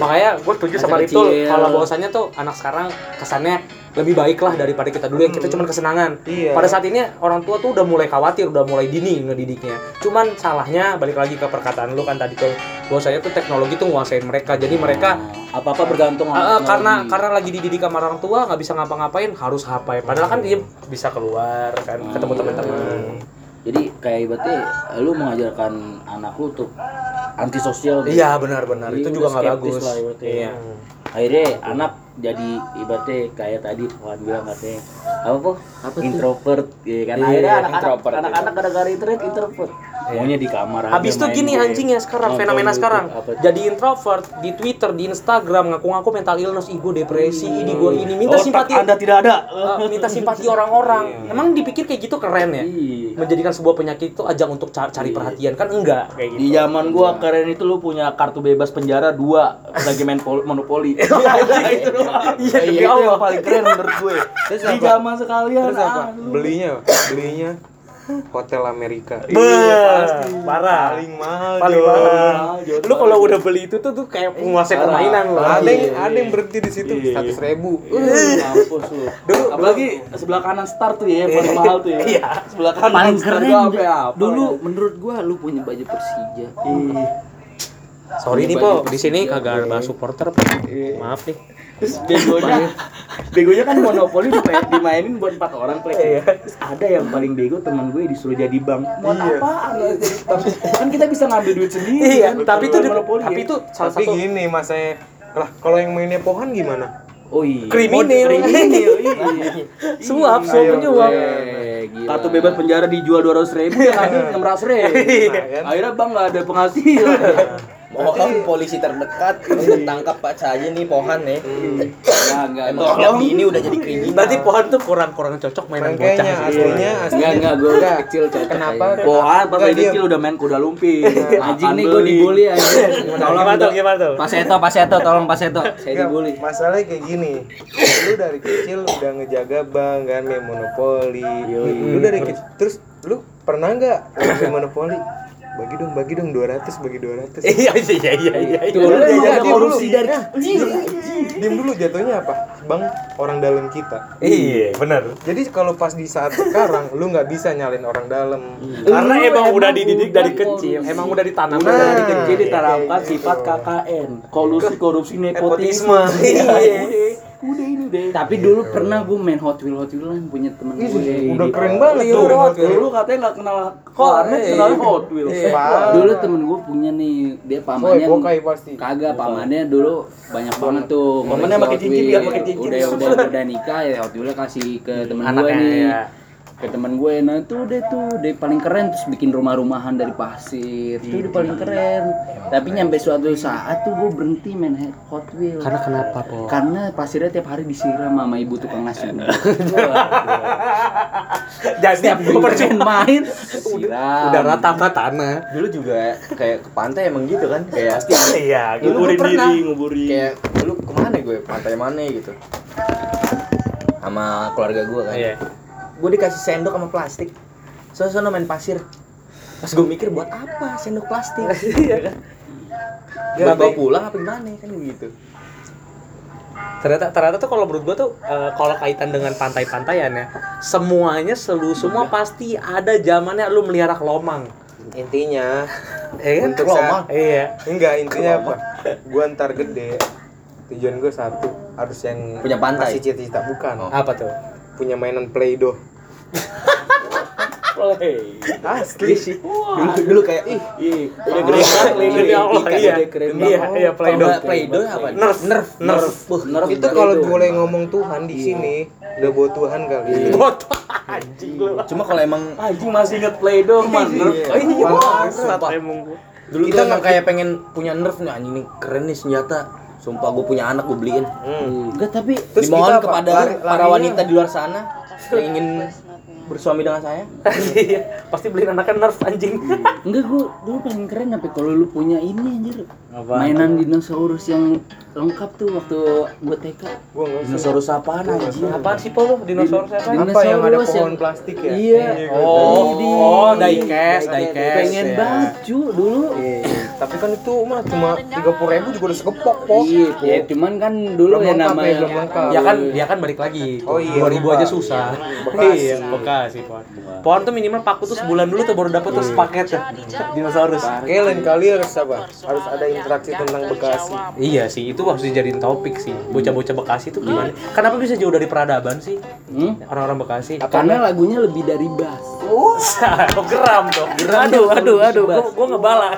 Makanya gue setuju sama. Ritul kalau bahwasannya tuh anak sekarang kesannya lebih baik lah daripada kita dulu yang kita cuma kesenangan. Iya. Pada saat ini orang tua tuh udah mulai khawatir, udah mulai dini ngedidiknya. Cuman salahnya balik lagi ke perkataan lu kan tadi tuh bahwasanya tuh teknologi tuh nguasain mereka. Jadi mereka apa apa bergantung eh, sama eh, teknologi. karena karena lagi dididik sama orang tua nggak bisa ngapa-ngapain harus HP. Padahal kan dia bisa keluar kan ketemu teman-teman. jadi kayak ibaratnya lu mengajarkan anak lu untuk antisosial gitu. Iya benar-benar itu juga nggak bagus. lah. Iya. akhirnya anak jadi ibaratnya kayak tadi Tuhan bilang katanya apa po introvert ya kan Iya, akhirnya anak-anak introvert, anak-anak gara-gara internet introvert maunya di kamar aja Habis tuh gini anjing ya sekarang Nonton fenomena sekarang. apa. Jadi introvert di Twitter, di Instagram ngaku-ngaku mental illness, gue depresi, ini gue ini minta simpati. anda tidak ada eh, minta simpati orang-orang. Emang dipikir kayak gitu keren ya? Iya. Menjadikan sebuah penyakit itu ajang untuk ca- cari perhatian kan enggak kayak Di gitu. zaman gua keren itu lu punya kartu bebas penjara dua lagi main pol- monopoli. itu doang. Iya, demi itu Allah. yang paling keren menurut gue. Di apa? zaman sekalian. Terus apa? Belinya, belinya Hotel Amerika Beuh, parah. Paling mahal Paling mahal. Lu kalau udah beli itu tuh tuh kayak penguasai Parah. permainan loh. Ada yang Iya, ada yang berhenti di situ Iya. seratus ribu. Uh, mampus lu. Dulu- apalagi sebelah kanan start tuh ya, paling mahal tuh ya. Iya. Sebelah kanan Paling start keren apa. dulu menurut gua lu punya baju Persija. Ih. Sorry nih po, di sini kagak ada supporter. Po. Maaf nih. Terus begonya, begonya kan monopoli dimain, dimainin buat empat orang plek. Terus ada yang paling bego teman gue disuruh jadi bank. Buat apa? jadi bank? Kan kita bisa ngambil duit sendiri. Iya, kan, tapi itu tapi ya. itu salah Tapi satu gini masanya lah kalau yang mainnya Pohan gimana? Oh iya. Kriminal. Kriminal. Iya. suap, suap menyuap. Kartu bebas penjara dijual dua ratus ribu, yang ngambil enam ratus ribu. kan? Akhirnya bang nggak ada penghasilan. Mohon polisi terdekat untuk tangkap Pak saja nih Pohan nih. Enggak, enggak. Emang ini udah jadi kriminal. Berarti pohon tuh kurang-kurang cocok mainan bocah. Sih. aslinya Enggak, aslinya enggak, gua Enggak. kecil cocok. Kenapa? Pohan pas lagi dia- kecil udah main kuda lumping. Anjing nih gua beli. dibully anjing. Gimana tuh? Gimana tuh? Pak Seto, Pak Seto, tolong Pak Seto. Saya dibully. masalahnya kayak gini lu dari kecil udah ngejaga bank kan main monopoli lu dari kecil terus lu pernah nggak main monopoli bagi dong bagi dong 200 bagi 200 Iya iya iya iya iya. Tuh, lu Udah, emang jangan ada diem korupsi dulu. dari diem dulu jatuhnya apa bang orang dalam kita Iya, benar. jadi kalau pas di saat sekarang lu nggak bisa nyalin orang dalam Karena emang emang udah dididik dari kecil, korupsi. emang udah ditanam Nah, dari kecil. ditanamkan sifat KKN, kolusi korupsi nepotisme. Nepotisme. Iya. Udah ini udah Tapi dulu pernah gue main Hot Wheel Hot Wheelan punya temen gue. udah Di- keren banget Iya, tuh udah Hot Wheel. Dulu katanya nggak kenal warnet, iya. kenal Hot Wheel. Parah. Dulu temen gue punya nih, dia pamannya bokai pasti kagak pamannya dulu banyak banget tuh. Pamannya pakai cincin, dia pakai cincin. Udah udah udah nikah ya Hot Wheel kasih ke temen gue Anaknya, nih. Ke temen gue, nah tuh deh tuh, dia paling keren terus bikin rumah-rumahan dari pasir, itu dia paling keren. Tapi nyampe suatu saat tuh gue berhenti main Hot Wheel. Karena kenapa, Po? Karena pasirnya tiap hari disiram sama ibu tukang nasi. Jadi Setiap gue main, siram. udah rata sama tanah. Dulu juga kayak ke pantai emang gitu kan kayak Iya, Dulu Nguburin diri, nguburin. kayak dulu ke mana gue pantai mana gitu sama keluarga gue kan Iya. Gue dikasih sendok sama plastik. So sono main pasir. Pas gue mikir buat apa sendok plastik? Iya kan? Gak bawa pulang apa gimana? Kan gitu. Ternyata ternyata tuh kalau menurut gua tuh eh, kalau kaitan dengan pantai-pantaian ya, semuanya selu semua pasti ada zamannya lu melihara kelomang. intinya Eh kan? Untuk Kelomang? saat- Iya. enggak intinya apa? Gua ntar gede tujuan gue satu harus yang Punya pantai? masih cita-cita. Bukan. Apa tuh? punya mainan play-doh Play. asli sih dulu dulu kayak ih Iya, Udah gede banget Allah, iya. Iya, banget. iya, Kalau Play-Doh. nggak Play-Doh apa Nerf, nerf, nerf. Nerf itu kalau boleh ngomong Tuhan di sini udah bawa Tuhan kali Botol anjing lu. cuma kalau emang Anjing masih inget Play-Doh, man. Nerf. Iya. Oh, iya. Emang gua. dulu Kita nggak- kayak pengen punya nerf nih anjing nih keren nih senjata sumpah gue punya anak gue beliin hmm. Enggak tapi Terus dimohon kepada Lari- para wanita di luar sana yang ingin bersuami dengan saya Iya, pasti beliin anaknya nerf anjing. enggak gue dulu paling keren sampai kalau lu punya ini anjir. Apa? Mainan dinosaurus yang lengkap tuh waktu gue TK. gua dinosaurus apaan anjing Apaan sih po lu? Dinosaurus apa? Apa yang ada Dinosaurus pohon yang- plastik ya Iya. Oh, Di- oh, diecast, diecast. Pengen ya. banget cu dulu. tapi kan itu mah cuma tiga puluh ribu juga udah segepok po Iya, ya cuman kan dulu Belum ya namanya ya, belum lengkap. Ya kan dia kan balik lagi. Oh iya, 2000 lupa. aja susah. Bekasi. Iya, Bekasi, Pohon. Pohon tuh minimal paku tuh sebulan dulu tuh baru dapet tuh sepaket tuh. Dinosaurus. Oke, lain kali harus apa? Harus ada interaksi tentang Bekasi. Iya sih, itu harus dijadiin topik sih. Bocah-bocah Bekasi tuh gimana? Kenapa bisa jauh dari peradaban sih? Hmm? Orang-orang Bekasi. Karena lagunya lebih dari bass. Oh, geram dong. Aduh, aduh, aduh. Gua gua ngebala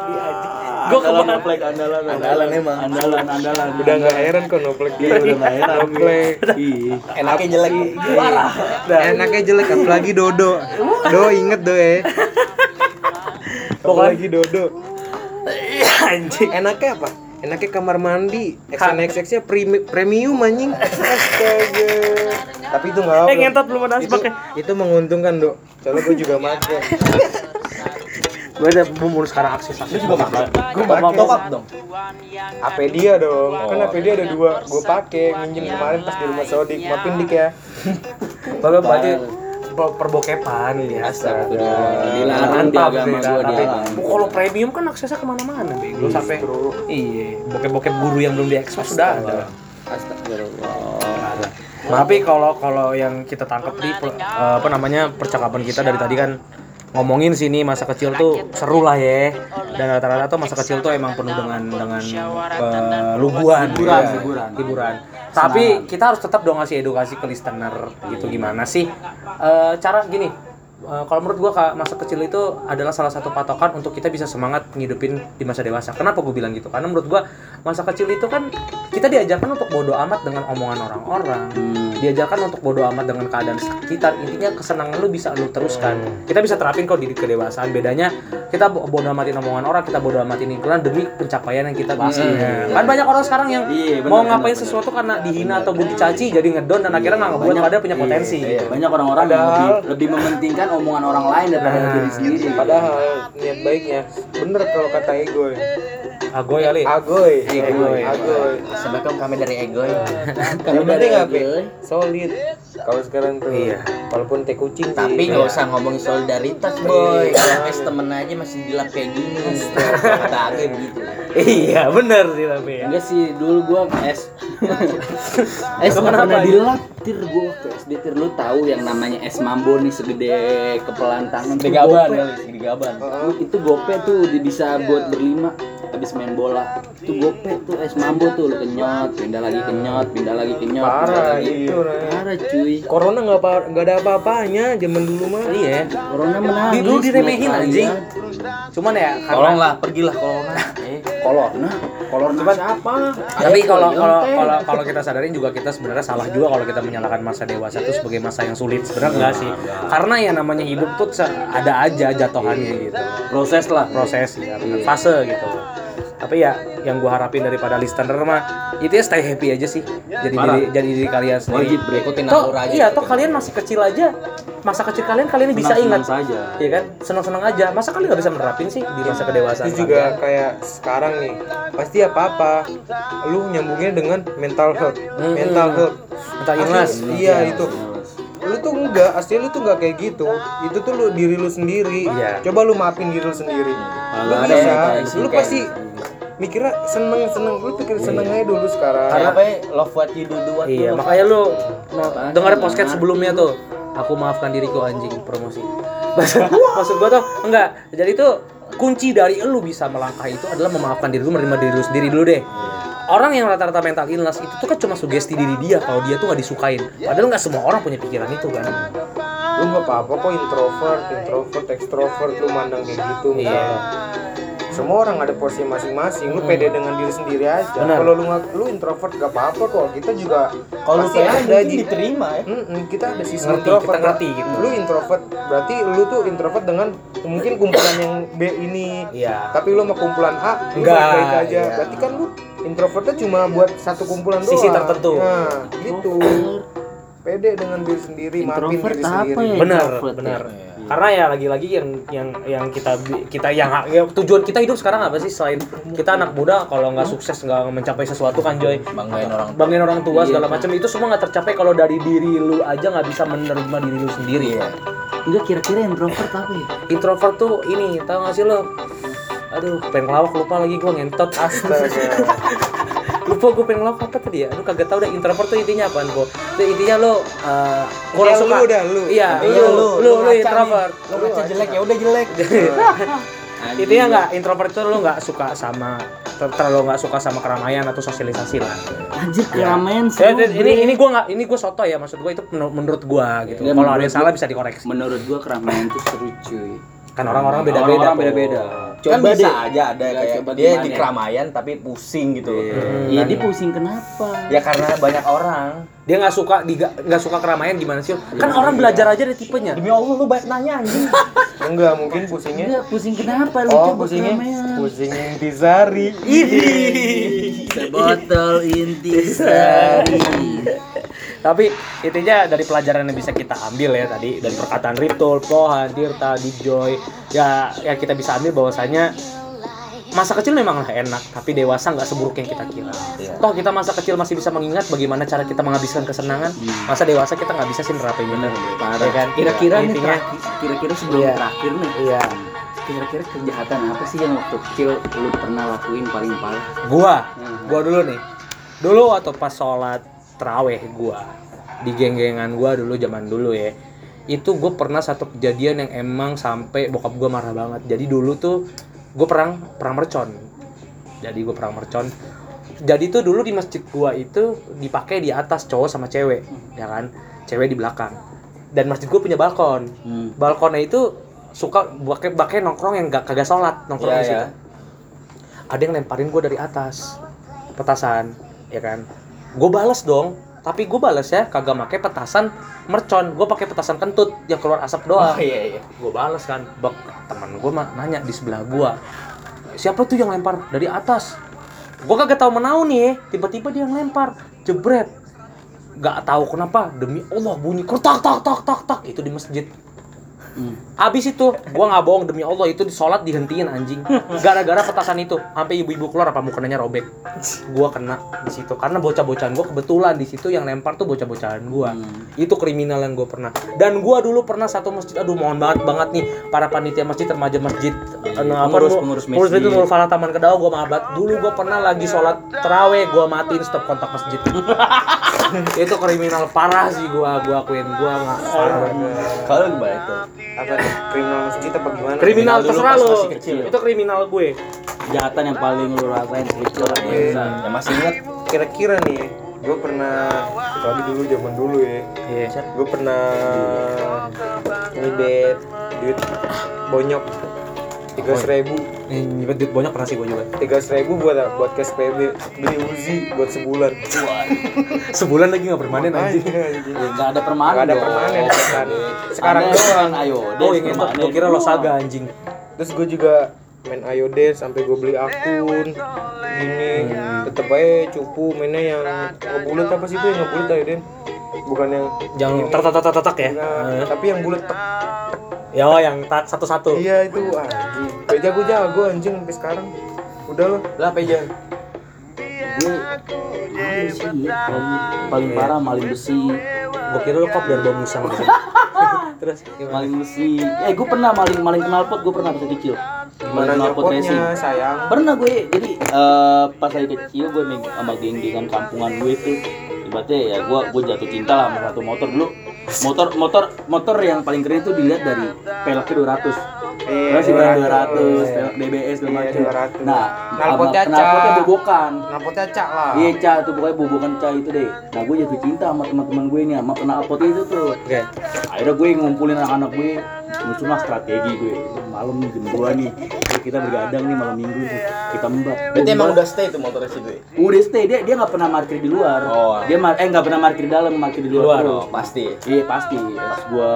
Gua kebala. Noplek andalan. andalan emang Andalan, andalan. Udah nggak heran kok noplek dia. udah nggak heran. Noplek. Iya. enaknya jelek Parah. Enaknya jelek apalagi Dodo. Do inget do ya. Apalagi Dodo. Anjing. Enaknya apa? Enaknya kamar mandi. XNXX nya premi- premium anjing. Astaga. Tapi itu nggak apa. Eh, ngentot belum ada itu, ya? itu menguntungkan, Dok. Soalnya gue juga make. Gue udah mau sekarang akses akses juga Gue top pakai. up dong HP dia dong. Kan HP dia ada dua. Gue pakai minjem kemarin pas di rumah Sodik. Maafin dik ya. Bapak berarti per- perbokepan biasa. Dilarang di agama tapi dilarang. kalau premium kan aksesnya ke mana-mana bego sampai iya bokep-bokep guru yang belum diekspos sudah ada Astagfirullah. tapi kalau kalau yang kita tangkap di eh, apa namanya percakapan kita dari tadi kan ngomongin sini masa kecil tuh seru lah ya. Dan rata-rata tuh masa kecil tuh emang penuh dengan dengan eh, luguan. Hiburan, ya. hiburan. hiburan. Tapi kita harus tetap dong ngasih edukasi ke listener gitu. Gimana sih Eh, cara gini eh, kalau menurut gua Kak, masa kecil itu adalah salah satu patokan untuk kita bisa semangat ngidupin di masa dewasa. Kenapa gue bilang gitu? Karena menurut gua masa kecil itu kan kita diajarkan untuk bodoh amat dengan omongan orang-orang. Diajarkan untuk bodoh amat dengan keadaan sekitar. Intinya kesenangan lu bisa lu teruskan. Kita bisa terapin kok di kedewasaan. Bedanya kita bo- bodoh amatin omongan orang kita bodoh amatin lingkungan demi pencapaian yang kita pastinya kan banyak orang sekarang yang Iya, mau ngapain sesuatu karena dihina atau dicaci jadi ngedon dan akhirnya nggak ngebuat padahal punya potensi. Banyak orang-orang yang lebih, lebih mementingkan omongan orang lain daripada Nah, diri sendiri. Padahal niat baiknya bener kalau kata Egoy. Agoy kali. Agoy. Agoy. Assalamualaikum kami dari Egoy Yang penting apa? Solid. Kalau sekarang tuh. Iya. Walaupun teh kucing tapi nggak usah ngomongin solidaritas boy. Kalau es temen aja masih dilap kayak gini. Kata aku begitu iya bener sih tapi ya. Enggak sih, dulu gua es es pernah ya? dilap tir gua waktu SD tir lu tahu yang namanya es mambo nih segede kepelan tangan Di gaban di gaban. Itu gope tuh bisa buat berlima habis main bola. Itu gope tuh es mambo tuh lu kenyot pindah lagi kenyot pindah lagi kenyot pindah Parah lagi. itu. Parah cuy. Corona nggak apa nggak ada apa-apanya zaman dulu mah. Iya. corona menangis. Di- dulu diremehin, anjing. Cuman ya karena Tolonglah, pergilah corona. Eh, kolor nah kolor Cuman- siapa? Tapi kalau kalau kalau kalau kita sadarin juga kita sebenarnya salah juga kalau kita menyalahkan masa dewasa itu sebagai masa yang sulit. Sebenarnya enggak sih. Karena ya namanya hidup tuh ada aja jatuhannya gitu. Proses lah. Proses ya fase gitu tapi ya yang gua harapin daripada listener mah itu ya stay happy aja sih jadi diri jadi diri kalian sendiri wajib bre ikutin toh aja. iya toh kalian masih kecil aja masa kecil kalian kalian bisa Senang-senang ingat saja Iya kan senang-senang aja masa kalian nggak bisa menerapin sih di masa kedewasaan Itu juga kayak sekarang nih pasti apa-apa lu nyambungnya dengan mental health. Hmm. Mental health. Mental illness. Iya itu. Lu tuh enggak, asli lu tuh enggak kayak gitu. Itu tuh lu diri lu sendiri. Iya. Coba lu maafin diri lu sendiri. Lu Nggak ada bisa, kayak lu pasti mikirnya seneng seneng lu pikir seneng aja dulu sekarang. Kayak apa ya? Love what you do, do what Iya, makanya lu dengar podcast sebelumnya tuh. Aku maafkan diriku anjing promosi. Maksud, maksud gua tuh enggak. Jadi tuh kunci dari lu bisa melangkah itu adalah memaafkan diri lu, menerima diri lu sendiri dulu deh. Orang yang rata-rata mental illness itu tuh kan cuma sugesti diri dia kalau dia tuh nggak disukain. Padahal nggak semua orang punya pikiran itu kan. lu nggak apa-apa kok introvert, introvert, extrovert lu mandang kayak gitu. Iya. Semua orang ada porsi masing-masing. Lu pede dengan diri sendiri aja. Benar. Kalau lu nggak, lu introvert gak apa-apa kok. Kita juga Kalau lu pasti ada di diterima ya. Mm-mm, kita ada sisi Ngerti, introvert. kita ngerti gitu. Lu introvert, berarti lu tuh introvert dengan mungkin kumpulan yang B ini. Iya. Tapi lu sama kumpulan A, Enggak, baik aja. iya. Berarti kan lu introvertnya cuma buat satu kumpulan doang. Sisi tertentu. Nah, gitu. Pede dengan diri sendiri, maafin Introvert diri apa sendiri. ya? Benar, Introvert benar. ya. Karena ya lagi-lagi yang yang yang kita kita yang ya, tujuan kita hidup sekarang apa sih? Selain kita anak muda kalau nggak sukses nggak mencapai sesuatu kan Joy? Banggain orang tua. banggain orang tua Iya, segala macam. Itu semua nggak tercapai kalau dari diri lu aja nggak bisa menerima diri lu sendiri ya. Enggak kira-kira introvert apa ya? Introvert tuh ini tau gak sih lo aduh pengen ngelawak lupa lagi gua ngentot. Astaga. lupa gue pengen ngelawak apa tadi ya? Aduh kagak tau deh introvert tuh intinya apaan gua Itu intinya lo uh, kurang Ya, suka lu dah, lu. iya Iya, lu lu. lu ngaca introvert. nih. Lu ngaca jelek ya udah jelek. intinya nggak introvert itu lo nggak suka sama ter- terlalu nggak suka sama keramaian atau sosialisasi lah. Anjir keramaian Ya, seru, ini ini gue nggak ini gue soto ya maksud gue itu menur- menurut gue gitu. Ya, kalau ada yang salah bisa dikoreksi. menurut gua keramaian itu seru cuy. Kan orang-orang beda-beda Orang-orang Po. Beda-beda kan coba bisa deh aja ada Ya, kayak coba dia di ya? keramaian tapi pusing gitu. Iya, dia pusing kenapa? Ya karena banyak orang. dia nggak suka nggak suka keramaian gimana sih kan orang belajar aja dari tipenya Demi Allah lu banyak nanya anjing. Enggak, mungkin pusingnya. Enggak, pusing kenapa lu Oh, coba pusingnya. keramaian? Pusing intisari. Sebotol intisari. tapi intinya dari pelajaran yang bisa kita ambil ya tadi dari perkataan Riptul, Pohan, Tirta, Joy ya ya kita bisa ambil bahwasanya masa kecil memang enak tapi dewasa nggak seburuk yang kita kira. Toh kita masa kecil masih bisa mengingat bagaimana cara kita menghabiskan kesenangan. Masa dewasa kita nggak bisa sih nerapin bener ya kan? Kira-kira nih terakhir, kira-kira sebelum Iya. terakhir nih. iya. Kira-kira kejahatan apa sih yang waktu kecil lu pernah lakuin paling parah? gua? Hmm. gua dulu nih. Dulu waktu pas sholat teraweh gua di geng-gengan gua dulu zaman dulu ya itu gue pernah satu kejadian yang emang sampai bokap gua marah banget. Jadi dulu tuh gue perang perang mercon. Jadi gue perang mercon. Jadi tuh dulu di masjid gua itu dipakai di atas cowok sama cewek ya kan? Cewek di belakang. Dan masjid gua punya balkon. Hmm. balkonnya itu suka pakai pakai nongkrong yang gak kagak sholat nongkrong Iya, di situ. iya. ada yang lemparin gue dari atas petasan ya kan? Gue balas dong tapi gue balas ya kagak pakai petasan mercon. Gue pakai petasan kentut yang keluar asap doang. Oh iya iya. gue balas kan. Bak teman gue nanya di sebelah gue siapa tuh yang lempar dari atas? Gue kagak tahu menau nih tiba-tiba dia yang lempar jebret. Nggak tahu kenapa demi Allah bunyi kertak tak tak tak tak. Itu di masjid Hmm. Abis itu, gua nggak bohong demi Allah itu di sholat dihentiin anjing. Gara-gara petasan itu, sampai ibu-ibu keluar apa mukanya robek. Gua kena di situ karena bocah-bocahan gua kebetulan di situ yang lempar tuh bocah-bocahan gua. Hmm. Itu kriminal yang gua pernah. Dan gua dulu pernah satu masjid, aduh mohon banget banget nih para panitia masjid, remaja masjid, Nah, Pengurus- pengurus masjid. itu Nur Falah Taman Kedawa gue mabat dulu gue pernah lagi sholat teraweh gue matiin stop kontak masjid itu kriminal parah sih gue gue akuin gue nggak Kalau gimana itu? Apa tuh? Kriminal masjid apa gimana? Kriminal dulu terserah lo. kecil. itu kriminal gue. Kejahatan yang paling lu rasain sekecil Iya. Yang masih ingat? Kira-kira nih gue pernah apalagi dulu zaman dulu ya. Iya. gue pernah nyibet duit bonyok tiga ribu Nih, nyipet duit banyak pernah sih gue juga tiga ribu buat buat cash PB beli Uzi buat sebulan. Sebulan lagi nggak permanen anjing. Anjing. Enggak ada permanen. Nggak ada permanen kan? sekarang doang. Yang ayo, oh yang itu gue kira lo saga anjing. Terus gue juga main Ayodes sampai gue beli akun. Gini tetep aja cupu mainnya yang ngebulet apa sih itu yang ngebulet Ayoden bukan yang yang ini. tak tak tak tak tak ya Nah, tapi yang bulet tek. Ya oh yang tak satu satu iya itu anjing gak jago jago anjing sampai sekarang udah lah lah peja. Gue sih, paling, paling parah maling besi. gue kira lo kop dan bawa musang terus gimana Maling besi. Eh, gue pernah maling maling knalpot, gue pernah pas kecil. gimana Maling knalpot racing. sayang Pernah gue, jadi eh, pas lagi kecil gue main sama geng-gengan kampungan gue tuh Ibaratnya ya gue gue jatuh cinta lah sama satu motor dulu Motor motor motor yang paling keren itu dilihat dari peleknya 200 Iya, Terus juga 200, 200. pelek DBS Iya, macam 200. Nah, Knalpotnya sama- knalpotnya bobokan. Knalpotnya cak lah. Iya Ca, tuh pokoknya bobokan Ca itu deh. Nah gue jatuh cinta sama teman-teman gue nih sama knalpot itu tuh oke. Akhirnya gue ngumpulin anak-anak gue musuh mah strategi gue malam nih jam 2 nih kita bergadang nih malam minggu nih kita embat Berarti emang udah stay tuh motornya sih gue. udah stay dia dia nggak pernah parkir di luar Oh. dia mar eh nggak pernah parkir di dalam parkir di luar, Luar. Oh, pasti. iya pasti pas gue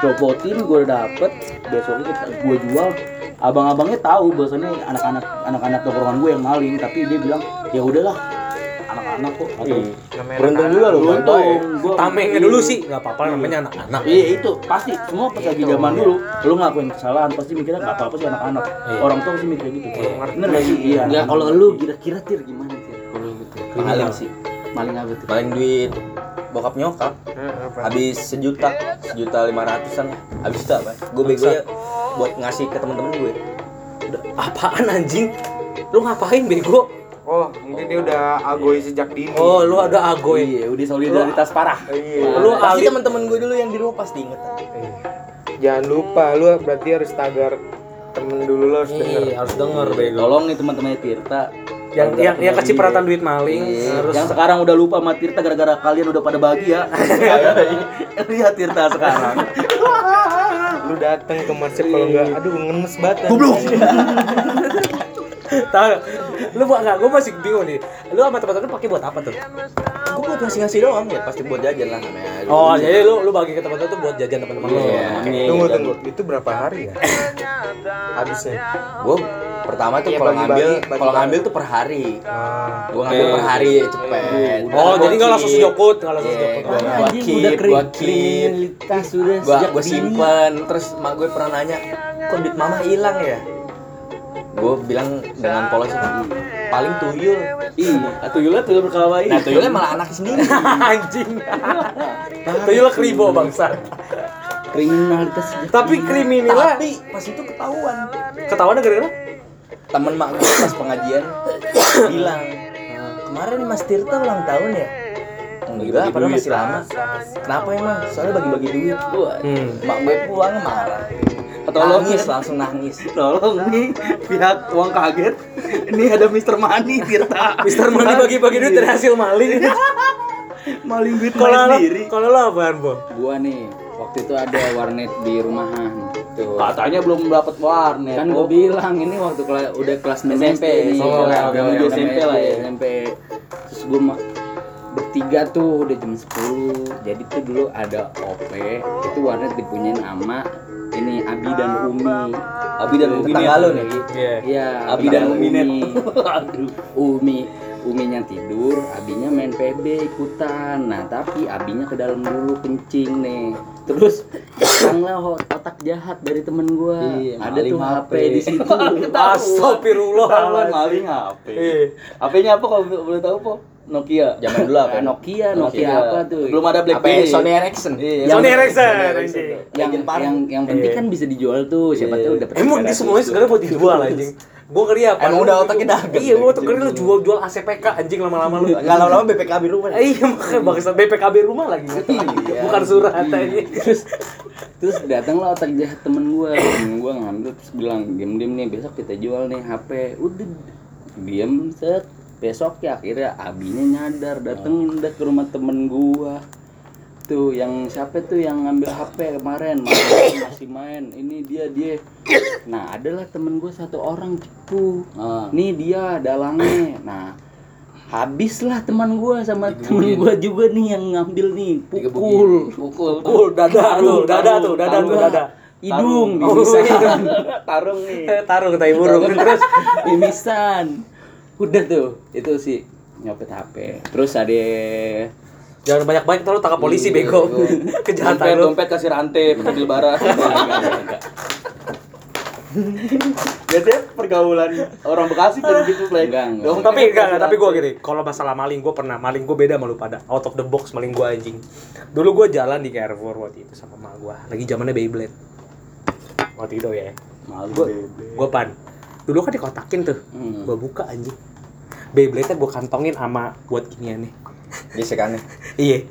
copotin gue dapet besoknya kita gue jual abang-abangnya tahu bahwasannya anak-anak anak-anak tongkrongan gue yang maling tapi dia bilang ya udahlah anak-anak kok. Atau Beruntung juga lo beruntung tamengnya iya. dulu sih. Nggak apa-apa namanya anak-anak. Iya itu. Pasti. Semua pas lagi zaman dulu lu ngelakuin kesalahan pasti mikirnya nggak apa-apa sih anak-anak. Iya. orang tua pasti mikir gitu. Iya. bener sih? Iya. Ya, kalau lu kira-kira tir gimana tir? Kalau gitu. Maling sih? Maling apa tuh Paling duit. Bokap nyokap. Apa? habis sejuta. Sejuta lima ratusan habis itu apa? Gue bego ya buat ngasih ke temen-temen gue. Apaan anjing? Lu ngapain bego oh mungkin dia udah agoy sejak dini. Oh lu ada agoy. Iya udah solidaritas parah. Iya. Lu pasti alim temen-temen gue dulu yang di rumah pasti inget. Iya. jangan lupa lu berarti harus tagar temen dulu lo harus denger. Iya, harus denger bego. tolong nih teman-teman Tirta. Yang yang yang bagi- kecipratan duit maling Iya, harus yang sekarang udah lupa sama Tirta gara-gara kalian udah pada bahagia. Lihat Tirta sekarang. Lu dateng ke market kalau enggak aduh ngenes banget. Goblok. tahu lu buat nggak? Gue masih bingung nih. Lu sama teman-teman pakai buat apa tuh? Gue buat ngasih-ngasih doang ya pasti buat jajan lah namanya. Oh jadi lu lu bagi ke teman-teman tuh buat jajan teman-teman lu. Iya. Tunggu tunggu. Itu berapa hari ya? Habisnya. Gue pertama tuh Iya, kalau ngambil kalau ngambil tuh per hari. Nah, gue ngambil per hari cepet. Oh jadi nggak langsung sejokut nggak langsung sejokut. keep, keep. kriminalitas sudah gua sejak gua dini. simpen. Terus mak gue pernah nanya kok duit mama hilang ya gue bilang dengan polos paling tuyul. Iya, tuyulnya tuyul berkelahi. nah tuyulnya malah anaknya sendiri. Anjing. Tuyul kribo bangsa kriminalitas. Tapi kriminalnya tapi pas itu ketahuan. Ketahuan gara-gara temen mak gue pas pengajian bilang kemarin Mas Tirta ulang tahun ya? Enggak padahal masih lama. Kenapa emang? Soalnya bagi-bagi duit. Wah, hmm. mak gue pulang marah Tolong nangis ya. langsung nangis Tolong nih pihak uang kaget. Ini ada Mr. Money Tirta. Mister Money bagi-bagi duit dari hasil maling maling duit kalau sendiri. kalau lo apaan bo gua nih waktu itu ada warnet di rumahan tuh Katanya belum dapat warnet. kan gua bilang ini waktu kela- udah kelas SMP nih Oh, menuju oke. SMP lah ya SMP terus gua ma- bertiga tuh udah jam 10 jadi tuh dulu ada OP itu warnet dipunyain sama ini Abi dan Umi Abi dan Umi Tetangga lu nih Iya. Iya, Abi dan Umi net. Umi. Umi. Uminya tidur, Abinya main PB ikutan. Nah, tapi Abinya ke dalam dulu kencing nih. Terus datanglah ot- otak jahat dari temen gua. Iya, Ada tuh HP HP. di situ. Astagfirullah. Maling HP. HP-nya apa kalau boleh tahu, Po? Nokia. Zaman dulu apa? Ah, Nokia, Nokia apa tuh? Belum ada BlackBerry. Sony Ericsson? Iya. Sony Ericsson, yang yang yang penting Iya. kan bisa dijual tuh. Siapa tahu dapat Emang dia 300 semuanya sebenarnya mau dijual anjing. Gue ngeri apa? Emang udah otaknya dagang. Iya, gue tuh ngeri lu jual-jual ACPK anjing lama-lama lu. Nggak lama-lama BPKB rumah. Eh, Iya makanya bangsa BPKB rumah lagi Bukan surat anjing. terus terus datanglah otak jahat temen gua temen gua ngambil terus bilang diem nih besok kita jual nih HP udah diem set besok ya akhirnya abinya nyadar datengin dah ke rumah temen gua. Tuh yang siapa tuh yang ngambil HP kemarin? Masih, masih main. Ini dia dia. Nah adalah temen gua satu orang tipu Ah. nih dia dalangnya. Nah habislah teman gua sama temen gua juga nih yang ngambil nih. Pukul. Pukul. Pukul dada tuh, dada tuh, dada tuh, dada. hidung Oh, mimisan tarung nih. Taruh tai burung terus. mimisan udah tuh itu sih nyopet HP terus ada Jangan banyak-banyak terus tangkap polisi bego. Dompet, Kejahatan lu. dompet kasih rantai, pengambil barang. Biasanya pergaulan orang Bekasi kan gitu, Play. Enggak, enggak. Dompet tapi enggak, kasih tapi gue gini kalau masalah maling gue pernah maling gue beda malu pada out of the box maling gue anjing dulu gue jalan di Carrefour waktu itu sama emak gue lagi zamannya Beyblade waktu itu ya Malu, gue Bebe. gue pan dulu kan dikotakin tuh Hmm. gue buka anjing Beyblade nya gue kantongin sama buat ginian nih Gesekannya. iya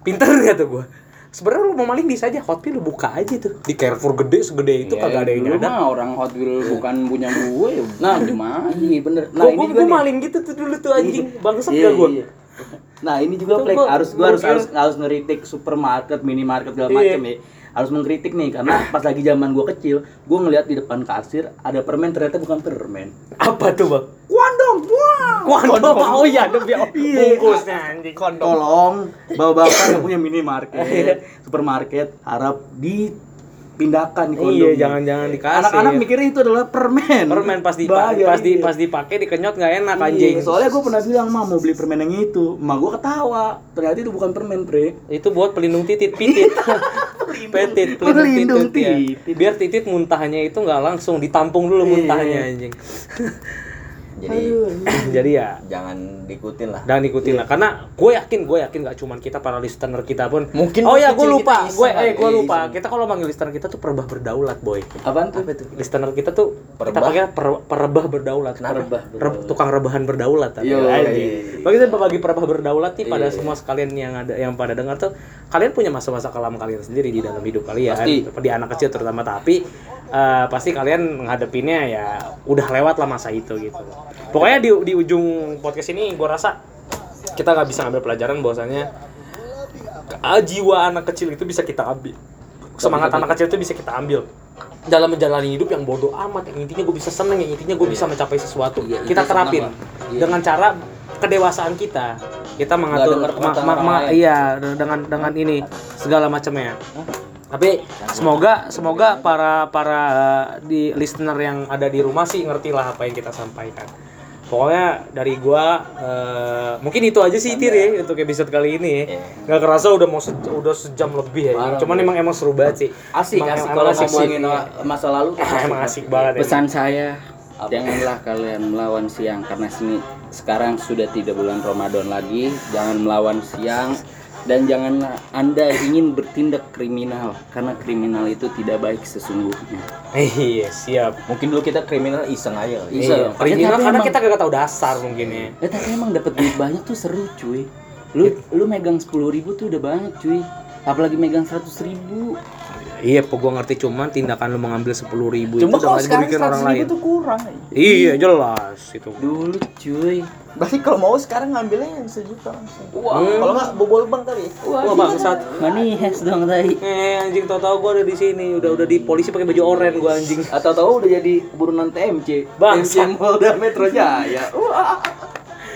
pinter gak tuh gue sebenarnya lu mau maling bisa aja Hot Wheel lu buka aja tuh di Carrefour gede segede itu Ya, kagak ada yang nyadar mah orang Hot Wheels bukan punya gue ya Nah, gimana Iya, bener. nah, Nah, ini juga gue nih. maling gitu tuh dulu tuh anjing bangsat Iya, gak gue iya. Nah, ini juga gua- harus gua gua harus harus harus ngeritik supermarket, minimarket segala Iya. macam ya. Harus mengkritik nih karena pas lagi zaman gua kecil, gua ngeliat di depan kasir ada permen ternyata bukan permen. apa tuh bang Kondom. Wah. Kondom. Oh iya, demi bungkusnya anjing. Tolong bapak-bapak yang punya minimarket, supermarket harap dipindahkan nih kondom. Iya, jangan-jangan dikasih. Anak-anak mikirnya itu adalah permen. permen pas di Bahaya, pas di iya. pas dipakai dikenyot nggak enak Iya, anjing. soalnya gue pernah bilang mah mau beli permen yang itu, mah gue ketawa. Ternyata itu bukan permen, Bre. itu buat pelindung titit pitit. Petit, Pelindung titit, ya. titit. Biar titit muntahnya itu nggak langsung ditampung dulu Iya. muntahnya anjing. Jadi Jadi ya jangan diikutin lah. dan ikutin lah. Karena gue yakin gue yakin nggak cuman kita para listener kita pun. Mungkin oh ya gue lupa. kita gue eh gue iya, lupa. Kita kalau manggil listener kita tuh perebah berdaulat boy. Apaan tuh? listener kita tuh kita Perebah? pakai per- perebah berdaulat. Perebah Re- tukang rebahan berdaulat tapi. Yo, anjing. iya. bagi bagi perebah berdaulat nih pada semua sekalian yang ada yang pada dengar tuh kalian punya masa-masa kelam kalian sendiri di dalam hidup kalian Pasti. di anak kecil terutama. Tapi eh, pasti kalian menghadapinya ya udah lewat lah masa itu gitu. Pokoknya di di ujung podcast ini gue rasa kita nggak bisa ngambil pelajaran bahwasanya ah, jiwa anak kecil itu bisa kita ambil. Semangat anak kecil itu bisa kita ambil. Dalam menjalani hidup yang bodoh amat yang intinya gue bisa seneng yang intinya gue bisa mencapai sesuatu Iya, kita terapin. senang. Iya. dengan cara kedewasaan kita kita mengatur ma- ma- ma- iya dengan dengan ini segala macamnya tapi semoga semoga para para eh, di listener yang ada di rumah sih ngerti lah apa yang kita sampaikan. Pokoknya dari gua eh, mungkin itu aja sih Tir ya untuk episode kali ini ya. nggak kerasa udah mau se- udah sejam lebih ya. Parah, cuman emang emang seru banget sih. Asik, Emang- asik. emang kalau asik sih. ngomongin masa lalu. emang asik. banget ya. pesan saya janganlah kalian melawan siang karena sini sekarang sudah tidak bulan Ramadan lagi. Jangan melawan siang dan janganlah anda ingin bertindak kriminal karena kriminal itu tidak baik sesungguhnya iya siap Mungkin dulu kita kriminal iseng aja. Iseng. Iya, kriminal karena emang- kita gak tahu dasar mungkin ya. Eh tapi emang dapat duit banyak tuh seru cuy. Lu lu megang sepuluh ribu tuh udah banyak cuy. Apalagi megang seratus ribu. Iya, po gua ngerti cuman tindakan lu mengambil sepuluh ribu Cuma itu kalau udah sekarang bikin orang 100 lain. tuh kurang. Iya, jelas itu. Dulu cuy. Berarti kalau mau sekarang ngambilnya yang sejuta langsung. Wah. Kalau nggak bobol bank kali. ya. Wah, bangsat. Money has dong tadi. Eh, anjing tau-tau gua ada di sini, udah udah di polisi pakai baju oranye gua anjing. Atau tahu udah jadi buronan TMC. Bangsat. TMC Polda Metro Jaya. Wah.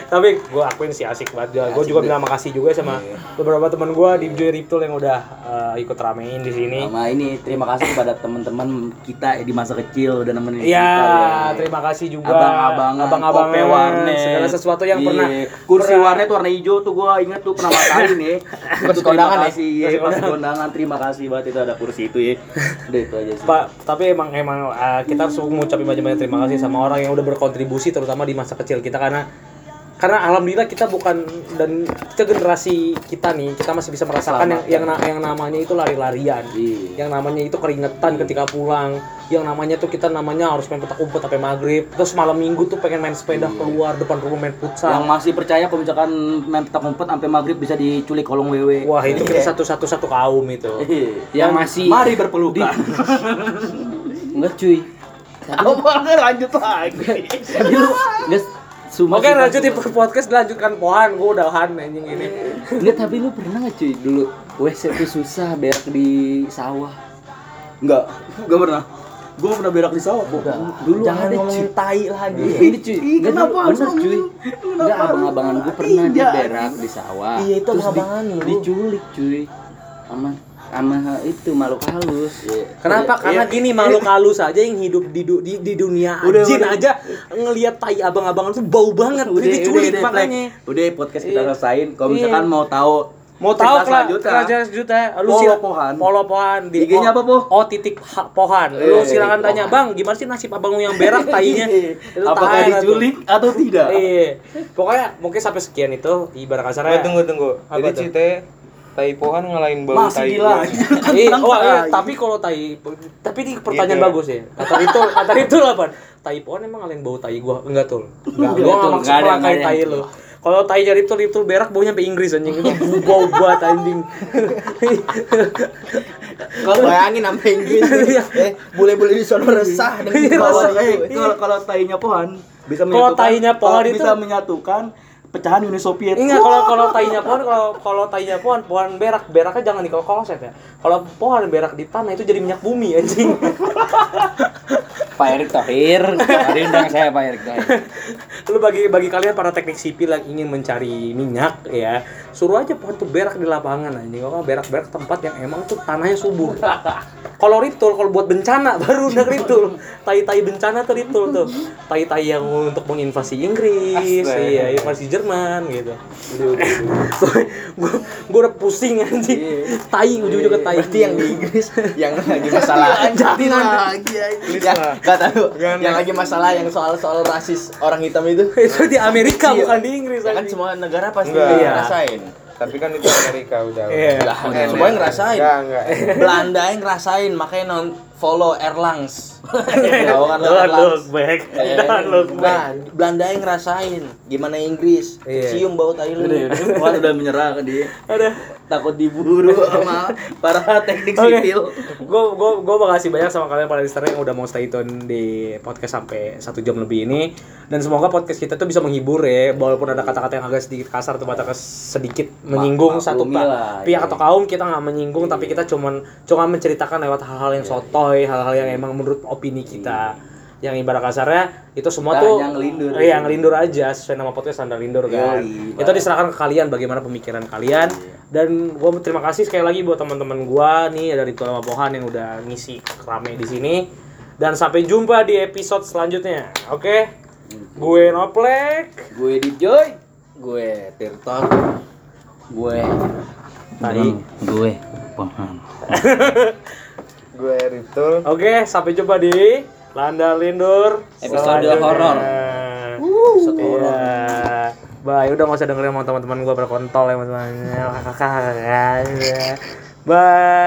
Tapi gue akuin sih asik banget gue juga bilang makasih juga sama beberapa teman gue di Joy Riptul yang udah eh, ikut ramein di sini Sama ini terima kasih kepada teman-teman kita di masa kecil udah nemenin Iya, kita ya. terima kasih juga abang-abangan kopi warnet, segala sesuatu yang Iya, pernah kursi pernah- warnet warna hijau tuh gua inget tuh pernah masain nih. Itu kondangan terima ya? kasih, iya, pas kondangan terima kasih banget itu ada kursi itu ya. Udah itu aja sih. Pak, tapi emang emang uh, kita harus mengucapin banyak-banyak terima kasih sama orang yang udah berkontribusi terutama di masa kecil kita karena karena alhamdulillah kita bukan dan kita generasi kita nih kita masih bisa merasakan yang yang, na- yang namanya itu lari-larian Iya. yang namanya itu keringetan ketika pulang yang namanya tuh kita namanya harus main petak umpet sampai maghrib terus malam minggu tuh pengen main sepeda keluar depan rumah main futsal Yang masih percaya kalau misalkan main petak umpet sampai maghrib bisa diculik kolong wewe. wah itu kita satu satu satu kaum itu Yang masih Mari berpelukan. enggak cuy. Apa lanjut lagi? Tapi Oke sumpah, lanjut di podcast lanjutkan pohan gue udahan anjing ini Enggak, tapi lu pernah nggak cuy dulu WC itu susah berak di sawah. Enggak, enggak pernah. Gua pernah berak di sawah, Bu. Dulu Jangan ada, ngomongin cuy. tai lagi. Ini cuy, Ih, kenapa harus bener cuy. Enggak abang-abangan gue pernah dia Iya. berak di sawah. Iya, itu Terus di- abang-abangan lu. Diculik cuy. Sama sama itu makhluk halus. Kenapa? Iya, Karena iya. gini makhluk halus aja yang hidup di du- di, di dunia Udah, jin udah. aja ngelihat tai abang-abangan tuh bau banget. Udah, diculik makanya. Plek. Udah podcast kita Iya. selesaiin. Kalau Iya. misalkan mau tahu Mau tahu cerita kerajaan sejuta lu Polo Pohan. Polo Pohan di IG-nya apa, Po? Oh titik ha- Pohan. Lu silakan tanya, Pohan. "Bang, gimana sih nasib abang yang berak tainya?" Itu apakah diculik atau tidak? Iya. Pokoknya mungkin sampai sekian itu ibarat kasarnya. tunggu tunggu. Apa Jadi tuh? Tai pohan ngalahin bau Masih tai gila. gua. Eh, oh, iya, tapi kalau tai tapi ini pertanyaan Gitu. bagus ya. Kata itu, kata itu apa? Tai pohon emang ngalahin bau tai gua? Enggak tuh. Enggak, gua Enggak, maksud ada. tai lu. Kalau tai jadi itu itu berak baunya sampai Inggris anjing. Itu bau banget anjing. Kalau bayangin sampai Inggris. eh, bule-bule di sono resah dengan Iya, bawah resah. itu. Eh, kalau kalau tainya pohon bisa Kalau menyatukan tainya pohon kalau itu- bisa menyatukan pecahan Uni Soviet. Enggak kalau kalau tainya pohon kalau kalau tainya pohon pohon berak beraknya jangan di kolkoset ya. Kalau pohon berak di tanah itu jadi minyak bumi anjing. Pak Erik Thohir, hari undang saya Pak Erik Thohir. Lu bagi bagi kalian para teknik sipil yang ingin mencari minyak ya, suruh aja pohon tuh berak di lapangan anjing. Kalau berak-berak tempat yang emang tuh tanahnya subur. kalau ritul kalau buat bencana baru udah ritul. Tai-tai bencana tuh ritul tuh. Tai-tai yang untuk menginvasi Inggris, iya, invasi Jerman gitu. Gue gue udah pusing anjing. Tai ujung-ujungnya tai. Berarti yang di Inggris yang lagi masalah Jadi lagi yang nggak tahu yang lagi masalah yang soal soal rasis orang hitam itu itu di Amerika Iya. bukan di Inggris ya kan semua negara pasti. Iya. ngerasain Tapi kan itu Amerika udah. Iya. semuanya ngerasain Enggak, enggak. Belanda yang ngerasain makanya non follow Erlangs tahu kan lo Erlangs look back. Don't look nah, back. Belanda yang ngerasain gimana Inggris Iya. cium bau tai lu udah menyerah ke dia. Ada. Takut diburu sama para teknik sipil. Gue gue gue makasih banyak sama kalian para listener yang udah mau stay tune di podcast sampai satu jam lebih ini dan semoga podcast kita tuh bisa menghibur ya walaupun ada kata-kata yang agak sedikit kasar atau kata sedikit menyinggung satu lah, pihak iya. atau kaum kita nggak menyinggung tapi kita cuman cuma menceritakan lewat hal-hal yang sotoy hal-hal yang emang menurut opini kita. Yang ibarat kasarnya itu semua Kita tuh hanya ngelindur. iya ngelindur aja sesuai nama podcast standar lindur kan. Yoi, itu diserahkan ke kalian bagaimana pemikiran kalian. Dan gue terima kasih sekali lagi buat teman-teman gua nih dari Tulama Pohan yang udah ngisi rame di sini. Dan sampai jumpa di episode selanjutnya oke? Gue Noplek. Gue di Joy, gue Tirton. Gue tadi. Gue Pohan. Gue Riptul. oke sampai jumpa di Landa Lindur Episode horor. episode horor Bye, udah gak usah dengerin sama teman-teman gua berkontol ya teman-teman. Bye.